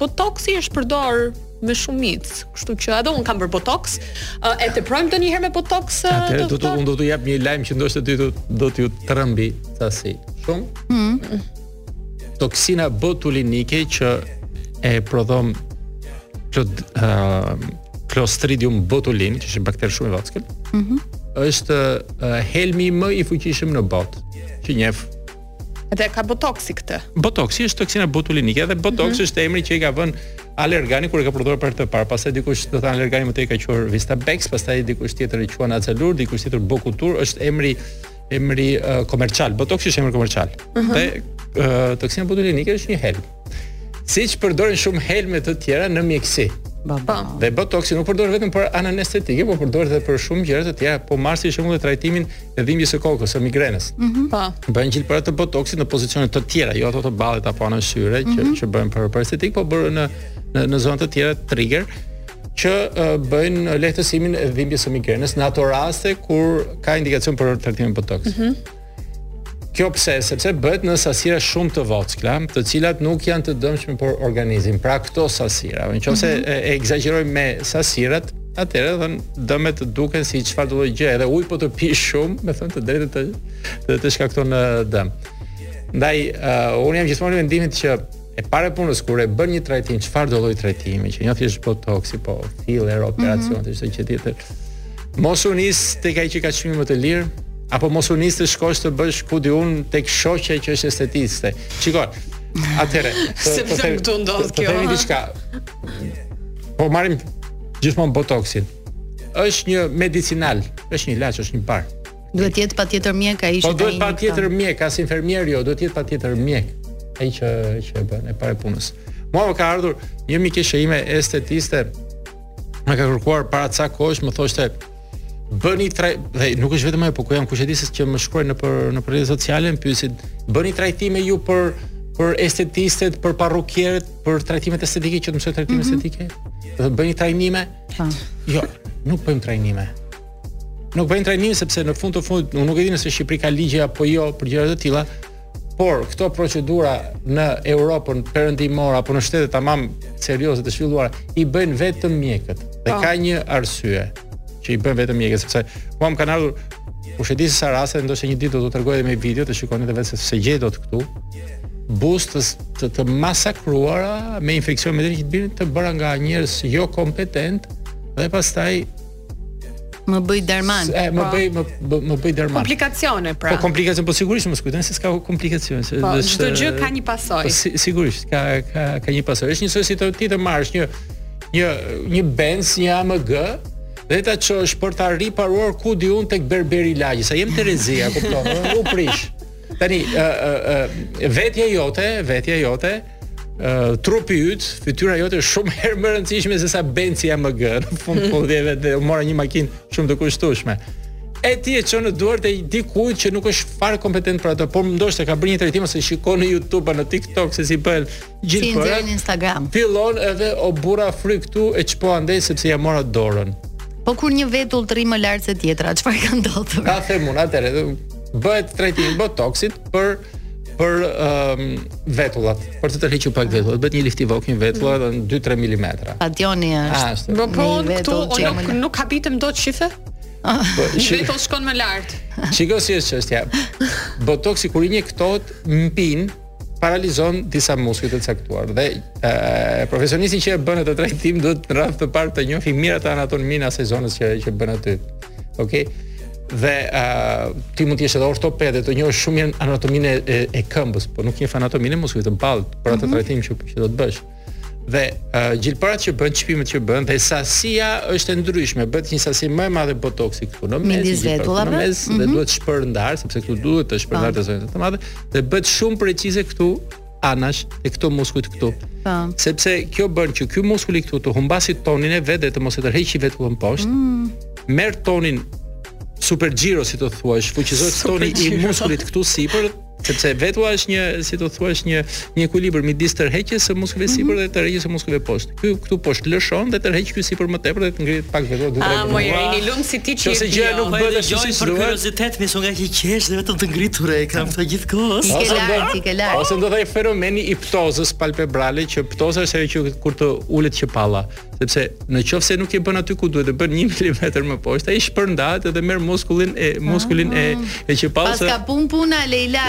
Botoxi është përdor me shumicë, kështu që edhe un kam bër botox. Uh, e teprojmë ndonjëherë me botox? Atëherë do të un do të jap një lajm që ndoshta dhe do t'ju trembi sesi. Shumë. Mm. Toksina botulinike që e prodhon plot uh, Clostridium botulin, që është bakter shumë i vogël. Mhm. Mm është uh, helmi më i fuqishëm në botë që njeh E ka botoksi këtë. Botoksi është toksina botulinike dhe botoks mm -hmm. është emri që i ka vënë Allergani kur e ka prodhuar për herë të parë. Pastaj dikush do të thonë Allergani më tej e ka quajtur Vistabex, pastaj dikush tjetër e quan Azalur, dikush tjetër Bokutur, është emri emri uh, komercial. Botoksi është emri komercial. Mm -hmm. Dhe uh, toksina botulinike është një helm. Siç përdoren shumë helme të tjera në mjekësi. Po. po. Dhe botoxi nuk përdoret vetëm për anën estetike, por përdoret edhe për shumë gjëra të tjera, po marr si shembull trajtimin e dhimbjes së kokës, së migrenës. Mm -hmm. Po. Bëhen xhilpërat e botoxit në pozicione të tjera, jo ato të ballit apo anën syre mm -hmm. që mhm. që bëhen për për estetik, po bëhen në në në zona të tjera trigger që uh, bëjnë lehtësimin e dhimbjes së migrenës në ato raste kur ka indikacion për trajtim me botox. Mm -hmm. Kjo pse? Sepse bëhet në sasira shumë të vockla, të cilat nuk janë të dëmshme për organizmin. Pra këto sasira, në qoftë se mhm. e ekzagjerojmë me sasirat, atëherë dhe dëmet do duken si çfarëdo gjë, edhe ujë po të pish shumë, me thënë të drejtën të, të shkakton dëm. Ndaj uh, unë jam gjithmonë mendimit që e para punës kur e bën një trajtim, çfarëdo lloj trajtimi, që jo thjesht botox, po filler, mhm. operacion, mm -hmm. çdo gjë tjetër. Mos u nis tek ai që ka çmim më të lirë, apo mos u nis të shkosh të bësh ku di un tek shoqja që është estetiste. Shiko. Atëre. Sepse këtu ndodh kjo. Po diçka. Po marrim gjithmonë botoxin. Është një medicinal, është një ilaç, është një bar. Duhet të jetë patjetër mjek ai që po, duhet patjetër mjek, as infermier jo, duhet të jetë patjetër mjek ai që që e bën e para punës. Mua më ka ardhur një mikeshe ime estetiste më ka kërkuar para ca kohësh, më thoshte bëni traj dhe nuk është vetëm ajo, por ku jam kushedi sa që më shkruajnë nëpër në rrjete sociale, më pyesin bëni trajnime ju për për estetistet, për parrukierët, për trajtimet estetike që të mësojnë trajtime mm -hmm. estetike? Do bëni trajnime? Po. Jo, nuk bëjmë trajnime. Nuk bëjmë trajnime sepse në fund të fundit unë nuk e di në Shqipëri ka ligje apo jo për gjëra të tilla, por këto procedura në Europën perëndimore apo në shtete tamam serioze të zhvilluara i bëjnë vetëm mjekët. Dhe po. ka një arsye që i bëjnë vetëm mjekët sepse mua më kanë ardhur kushedi se sa raste ndoshta një ditë do të tregoj edhe me video të shikoni edhe vetë s'e gjej dot këtu buzë të, të masakruara me infeksion me të që të bëra nga njerëz jokompetentë dhe pastaj Më bëj derman. E, më po. bëj më më bëj derman. Komplikacione pra. Po komplikacion, po sigurisht mos kujto se s'ka komplikacion, se po, çdo gjë ka një pasojë. Po, sigurisht ka ka ka një pasojë. Është njësoj si të ti të marrësh një një një Benz, një AMG, dhe ta çosh për ta riparuar ku di un tek berberi i lagjes, sa jem Terezia, kupton? U prish. Tani, ë ë ë vetja jote, vetja jote, Uh, trupi yt, fytyra jote është shumë herë më e rëndësishme se sa Benzi AMG. Në fund të fundit se po të mora një makinë shumë të kushtueshme. E ti e çon në duart e dikujt që nuk është fare kompetent për atë, por ndoshta ka bërë një trajtim ose shikon në YouTube apo në TikTok se si bëhen gjithsesi në Instagram. Fillon edhe o burra fryj këtu e shpo andej sepse ia mora dorën. Po kur një vetull të rri më lart se tjetra, çfarë ka ndodhur? Ta them unë atëherë, bëhet trajtimi i botoxit për për um, vetullat, për të tërhequr pak vetullat, bëhet një lift i vogël i vetullës edhe 2-3 mm. Stadioni është. Ashtu. Po po, këtu unë nuk, nuk habitem dot shife. Ah. Po, vetulla shkon më lart. Shiko si është çështja. Botoksi kur injektohet mpin paralizon disa muskuj të caktuar dhe e, profesionisti që e bën atë trajtim duhet në radhë të parë të njohë mirë atë anatominë e zonës që që bën aty. Okej. Okay? dhe uh, ti mund të jesh edhe ortoped dhe të njohësh shumë mirë anatominë e, e, e këmbës, por nuk njeh anatominë e muskujve të ballit, për atë mm -hmm. trajtim që, që do të bësh. Dhe uh, gjilpërat që bën, shpimet që bën, dhe sasia është e ndryshme, bëhet një sasi më e madhe botoksi këtu në mes, midis vetullave, në mes mm -hmm. dhe mhm. duhet shpërndarë, sepse këtu duhet të shpërndahet te zona të madhe, dhe bëhet shumë precize këtu anash te këta muskujt këtu. Po. Sepse kjo bën që ky muskuli këtu të humbasi tonin e vet dhe të mos e tërheqë vetullën poshtë. Mm. Merr tonin superior si të thuash, fuqizohet toni i muskulit këtu sipër, sepse vetulla është një, si të thuash, një një ekuilibër midis tërheqjes së muskujve mm -hmm. sipër dhe tërheqjes së muskujve poshtë. Ky këtu poshtë lëshon dhe tërheq ky sipër më tepër dhe të ngrihet pak vetulla dy tre. Ah, më i lumi si ti ti. Nëse gjë nuk bëhet ashtu si për kuriozitet, më shumë ngaqë qesh dhe vetullën të ngritur e kam gjatë gjithë kohës. Ose do t'i kesh lart. Ose ndodh ai fenomeni i ptozës palpebrale që ptoza është ajo që kur të ulet qepalla, sepse në qoftë se nuk e bën aty ku duhet, e bën 1 mm më poshtë, ai shpërndahet edhe merr muskulin e muskulin e ah. e qepallës. Paska punë puna Leila.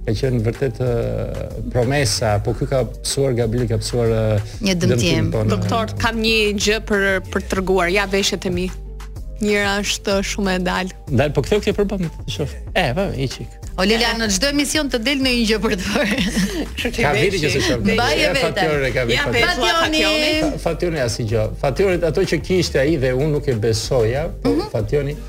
Ka qenë vërtet promesa, po ky ka pësuar Gabriel ka pësuar një dëmtim. Po, Doktor, kam një gjë për për t'treguar, ja veshët e mi. Njëri është shumë i dalë. Dale, po kthehu ti përballë, të shof. E, po, një çikë. O Leila, në çdo emision të del nga një gjë për të bërë. Ka viti që se shof. Mbaj e vetë. Ja, fationi. Fationi asgjë. Fationi ato që kishte ai dhe unë nuk e besoja, po mhm. fationi.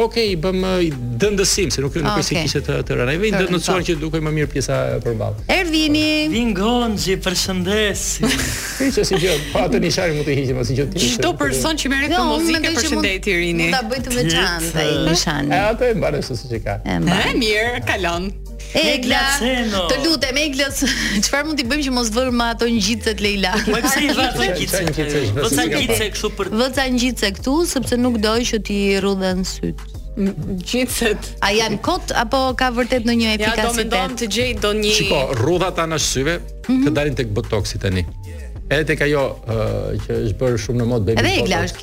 Ok, i bëmë një dendësim se nuk nuk është se kishte të të rënë. E bëjnë dendësuar që dukej më mirë pjesa përballë. Ervini. Vin Gonxhi, përshëndes. Ishte si gjë, po atë nishanin mund të hiqim ose gjë tjetër. Çdo person që merret me muzikë përshëndet Ervini. Ta bëj të veçantë ai nishani. Atë e mban se siç e ka. Ë mirë, kalon. Egla, të lutem Eglës, çfarë mund t'i bëjmë që mos vërë më ato ngjitset Leila? Po pse i vë ato ngjitset? Po sa ngjitse kështu për Vë ca ngjitse këtu sepse nuk do që t'i rrudhen sytë. Ngjitset. A janë kot apo ka vërtet ndonjë efikasitet? Ja do me të gjet do një. Shiko, rrudhat anës syve të mhm. dalin tek botoksi tani. Edhe tek ajo që është bërë shumë në modë baby botox.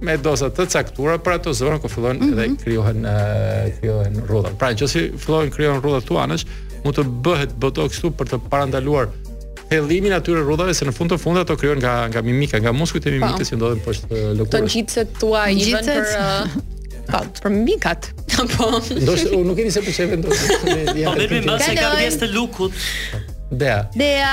me doza të caktuara për ato zona ku fillojnë mm -hmm. dhe krijohen krijohen rrudha. Pra nëse fillojnë krijohen rrudha këtu anësh, mund të bëhet botox këtu për të parandaluar thellimin e atyre rrudhave se në fund të fundit ato krijohen nga nga mimika, nga muskujt e po. mimikës që ndodhen poshtë lëkurës. Të ngjitset tua i vën për Po, për mikat. Po. Ndoshta unë nuk e di se për çfarë vendos. Po, vetëm mbase e ka pjesë të lukut. Dea. Dea.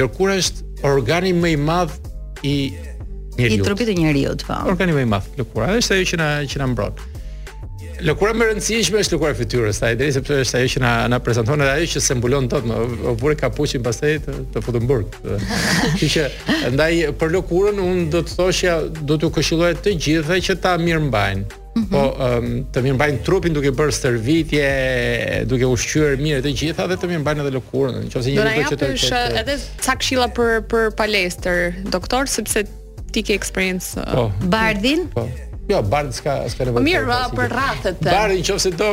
Lëkura është organi më i madh i njeriut. I trupit të njeriut, po. Organi më i madh, lëkura, është ajo që na që na mbron. Lëkura më e rëndësishme është lëkura e fytyrës, ai drejtë sepse është ajo që na na prezanton edhe ajo që s'e mbulon dot me vu kapuçin pastaj të, të fut në burg. Kështu që ndaj për lëkurën unë do të thoshja do t'u këshilloja të gjithëve që ta mirëmbajnë. Mhm. po um, të mirëmbajnë trupin duke bërë stërvitje, duke u ushqyer mirë të gjitha dhe të mirëmbajnë edhe lëkurën. Nëse një gjë që të thotë edhe ca këshilla për për palestër, doktor, sepse ti ke eksperiencë po, uh, Bardhin? Po. Jo, Bardhi s'ka s'ka nevojë. Po mirë, për rrathët. Bardhin nëse do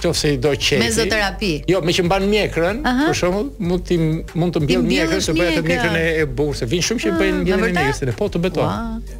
qoftë se i do t'i heqi. Mezoterapi. Jo, meqë mban mjekrën, uh -huh. për shembull, mund të mund të mbjell mjekrën, ta bëjë mjekrën e, e bukur, se vin shumë që bëjnë mbjelljen e mjekrës, po të beton. Wow.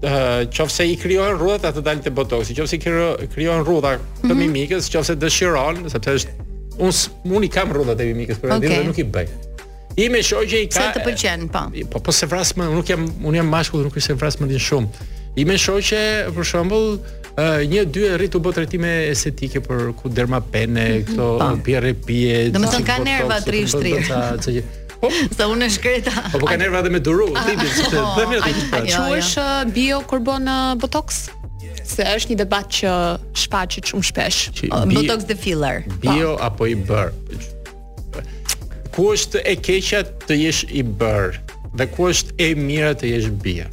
nëse i krijohen rrudhat t'i dalin te botox, nëse i krijohen rrudha të mhm. mimikës, nëse dëshiron, sepse është unë unë i kam rrudhat e mimikës, por okay. dhe nuk i bëj. Ime shoqe i ka. Se të pëlqen, po. Po po s'e vras më, nuk jam, unë jam mashkull, nuk është se e vras mendjen shumë. Ime shoqe, për shembull, rri dy orë tu bo trajtime estetike për ku dermapene, mhm. këto PRP-je. Domethënë ka nerva të rrijë. Po, sa e shkreta. Po po ka nerva edhe me duru, tipi, si të themi atë që thotë. Quhesh uh, bio kur bën uh, botox? Se është një debat që shfaqet shumë shpesh. Uh, botox dhe filler. Po. Bio apo i bërë? Ku është e keqja të jesh i bërë dhe ku është e mira të jesh bio?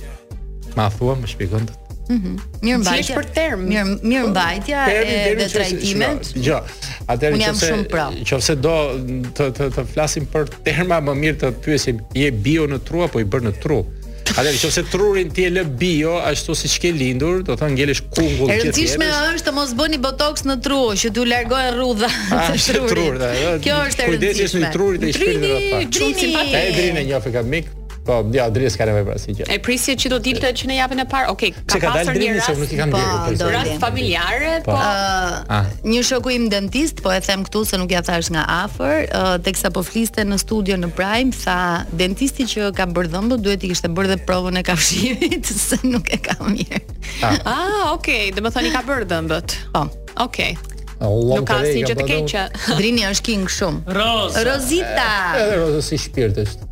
Ma thua, më shpjegon të Mhm. Mirëmbajtja. për term. Mirë, mirëmbajtja edhe trajtimet. Jo. Atëherë nëse nëse do të të të flasim për terma më mirë të pyesim, je bio në tru apo i bërë në tru? Atëherë nëse trurin ti e lë bio ashtu siç ke lindur, do të thotë ngelesh kungull gjithë. E rëndësishme është të mos bëni botox në tru, që t'u largojë rrudhat ah, të trurit. Trur, Kjo është e rëndësishme. Kujdes me trurin e shpirtit rreth. Shumë simpatik. Ai Drinin e njoh, e kam mik. Po, jo Drini s'ka nevojë për asgjë. E prisje që do dilte që në javën e parë. Okej, okay, ka pasur një rast. Nuk i kam po, ndjekur për rast familjare, po. po. Ah. Ah. Një shoku im dentist, po e them këtu se nuk ja thashë nga afër, teksa po fliste në studio në Prime, tha dentisti që ka bërë dhëmbët duhet t'i kishte bërë dhe provën e kafshimit se nuk e ka mirë. Ah, ah okay, do të thotë ka bërë dhëmbët. Po. Okej. Okay. Hallall nuk ka asnjë gjë të keqe. Drini është king shumë. Rosa. Rozita. Edhe Rosa si shpirt është.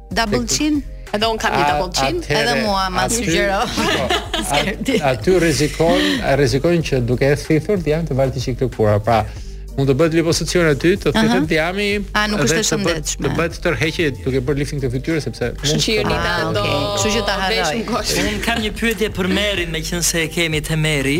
Double chin? Edhe unë kam një double chin, edhe mua ma sugjeroi. Aty rrezikon, rrezikon që duke e thithur dhjamin të varet çik lëkura. Pra, mund të bëhet liposucion aty, të thithet dhjami. Ah, nuk është e shëndetshme. Të bëhet tërheqje duke bërë lifting të fytyrës sepse mund të shkojë në atë. Kështu që ta harroj. Unë kam një pyetje për Merin, meqenëse e kemi te Meri.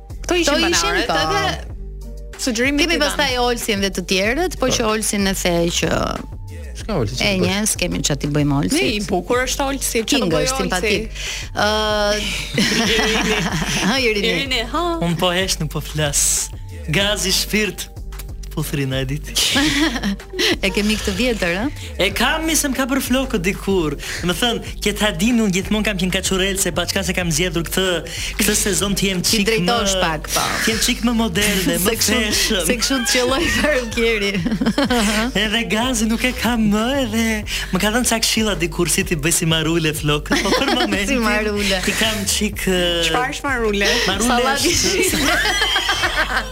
Këto ishin Këto ishin banorët, po. edhe sugjerimi i tij. Kemi pastaj Olsin dhe të tjerët, po që Olsin e the që Çka Olsi? e njoh, s'kemi ça t'i bëjmë Ne i Olsit. bukur është Olsi, çfarë King bëj është Olsi? simpatik. Ë, ha Irini. Irini, ha. Unë po hesht, nuk po flas. Gazi shpirt puthrin e ditë. E ke mik të vjetër, ë? E kam mik se më ka bërë flokët dikur. Domethënë, këta dinë unë gjithmonë kam qenë kaçurel se paçka se kam zgjedhur këtë. Këtë sezon të jem çik më. Ti pak po. Të jem çik më moderne, më fashion. Se kështu të qëllon parukieri. edhe Gazin unë e kam mik edhe më ka dhënë ca këshilla dikur si t'i bëj si marule flokët, po për momentin. si marule. t'i kam çik Çfarë është marule? Marule. Sallati.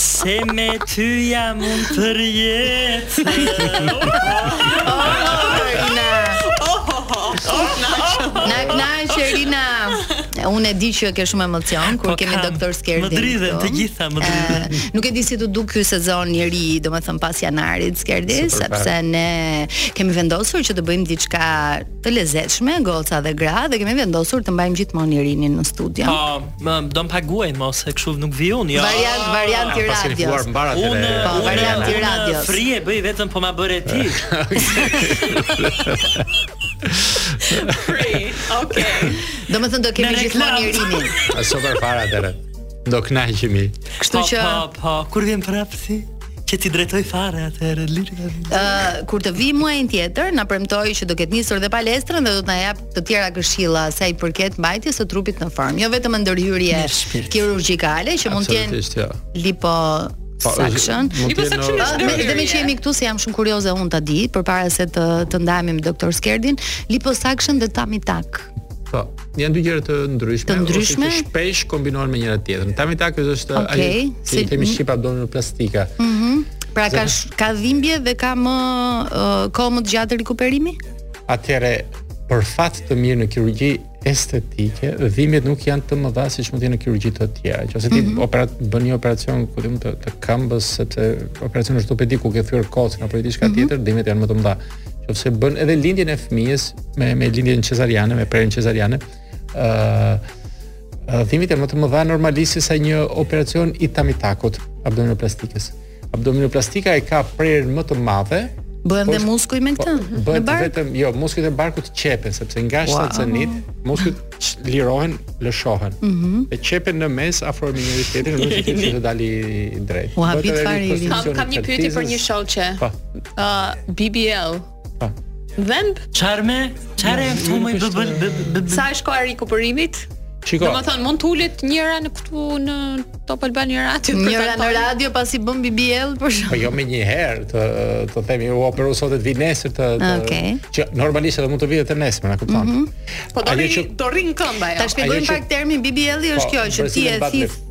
Se me ty jam unë për jetë Na kënaqe Irina. Unë e di që ke shumë emocion kur po kemi kam, doktor Skerdin. Më dridhen të gjitha, më dridhen. Nuk e di si t'u duk ky sezon i ri, domethënë pas janarit Skerdi, sepse ne kemi vendosur që të bëjmë diçka të lezetshme, goca dhe gra dhe kemi vendosur të mbajmë gjithmonë Irinin në studio. Po, Më do më paguajnë mo se kështu nuk vi unë. Jo. Variant, variant i radios. Paske fuar mbar atë. Unë, po, variant i radios. Fri e bëj vetëm po ma bëre ti. Fri. Okej. Domethënë do kemi gjithmonë Irinin. Super fare atë. Do kënaqemi. Kështu po, që po, po, kur vjen prapë ti? që t'i drejtoj fare atëherë lirë. Ë uh, kur të vi muajin tjetër, na premtoi që do ketë nisur dhe palestrën dhe do të na jap të tjera këshilla sa i përket mbajtjes së trupit në formë, jo vetëm ndërhyrje kirurgjikale që mund të jenë jo. lipo Po, suction. Liposuction është ndërhyrje. Dhe meqë jemi këtu se jam shumë kurioze unë ta di, përpara se të të ndahemi me doktor Skerdin, liposuction dhe tummy tuck. Po, janë dy gjëra të ndryshme. Të ndryshme. Edhe pse shpesh kombinohen me njëra tjetrën. Tummy tuck është okay. ai, si i themi shqip abdominoplastika. Mhm. Mm pra ka ka dhimbje dhe ka më uh, kohë më të gjatë rikuperimi? Atëherë për fat të mirë në kirurgji estetike, dhimbjet nuk janë të mëdha siç mund të jenë në kirurgji të tjera. Qoftëse ti mm -hmm. operat bën një operacion ku di unë të, të këmbës sepse operacioni është ortopedik ku ke thyer kocën apo diçka mm -hmm. tjetër, dhimbjet janë më të mëdha. Qoftëse bën edhe lindjen e fëmijës me me lindjen cesariane, me prerjen cesariane, ë uh, dhimbjet janë më të mëdha normalisht se sa një operacion i tummy tuck-ut abdominoplastikës. Abdominoplastika e ka prerjen më të madhe. Bëhen dhe muskuj me këtë. Po, bëhet vetëm, jo, muskujt e barkut qepen sepse nga shtatzënitë, wow. muskujt lirohen, lëshohen. Mm -hmm. E qepen në mes afrohen me njëri-tjetrin, në mënyrë që të të dali drejt. U habit fare. Kam, kam një pyetje për një shoqe. Po. Uh, BBL. Po. Dhemb? Çarme? Çare jo, është më i Sa është koha e rikuperimit? Shiko. Domethën mund të ulet njëra në këtu në Top Albania Radio për njëra në radio pasi bën BBL për shkak. Po jo menjëherë të të themi u operu sot të vi nesër të, të okay. që normalisht edhe mund të vijë të nesërmen, kupton. Mm -hmm. Po do rri që... do rri në këmbë ajo. Ta shpjegojmë pak termin BBL-i është po, kjo që ti e thith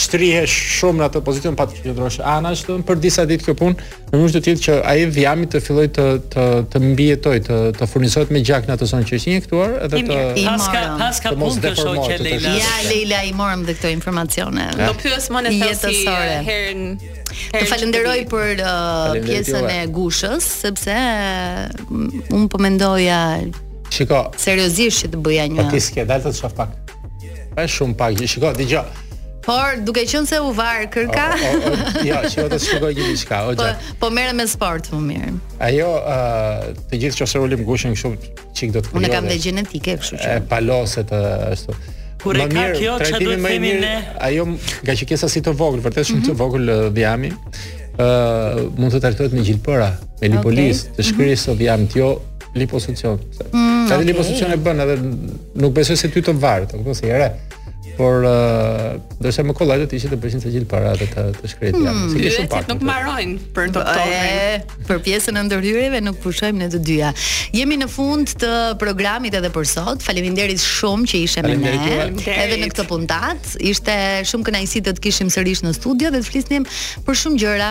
shtrihesh shumë në atë pozicion po të qëndrosh anash domthonë për disa ditë kjo punë në mënyrë të tillë që ai dhjami të fillojë të të të mbijetojë të të furnizohet me gjak në atë zonë që është injektuar edhe të paska paska punë kjo shoqja Leila ja Leila i morëm dhe këto informacione do pyes më në jetësore herën Të falenderoj për uh, pjesën e gushës sepse mm, unë po mendoja Shiko. Seriozisht që të bëja një. Po ti s'ke dalë të shoh pak. Më shumë pak, shiko, dëgjoj. Por duke qenë se u varka. Jo, çka të shkoj një diçka, o xha. Po, po merrem me sport më mirë. Ajo ë të gjithë po ta ulim gushën kështu çik do të krijojë. Unë kam dhe gjenetike kështu që. E paloset ashtu. Kur e ka kjo çka do të themi ne? Ajo nga që ke sasi të vogël, vërtet shumë të mhm. vogël dhjami. ë mund të trajtohet me gjilpëra, me lipolizë, të shkrisë dhjamt, jo liposuksion. Mm, Çfarë okay. liposuksion e bën edhe nuk besoj se ty të varet, se je e re. Por uh, do të më kollaj do të ishte të bësh disa gjilpëra të të, të shkrijë dhjam. Hmm, se ke shumë pak. Nuk mbarojnë për doktorin. Për pjesën e ndërhyrjeve nuk pushojmë ne të dyja. Jemi në fund të programit edhe për sot. Faleminderit shumë që ishe me ne. Edhe në këtë puntatë ishte shumë kënaqësi të të kishim sërish në studio dhe të flisnim për shumë gjëra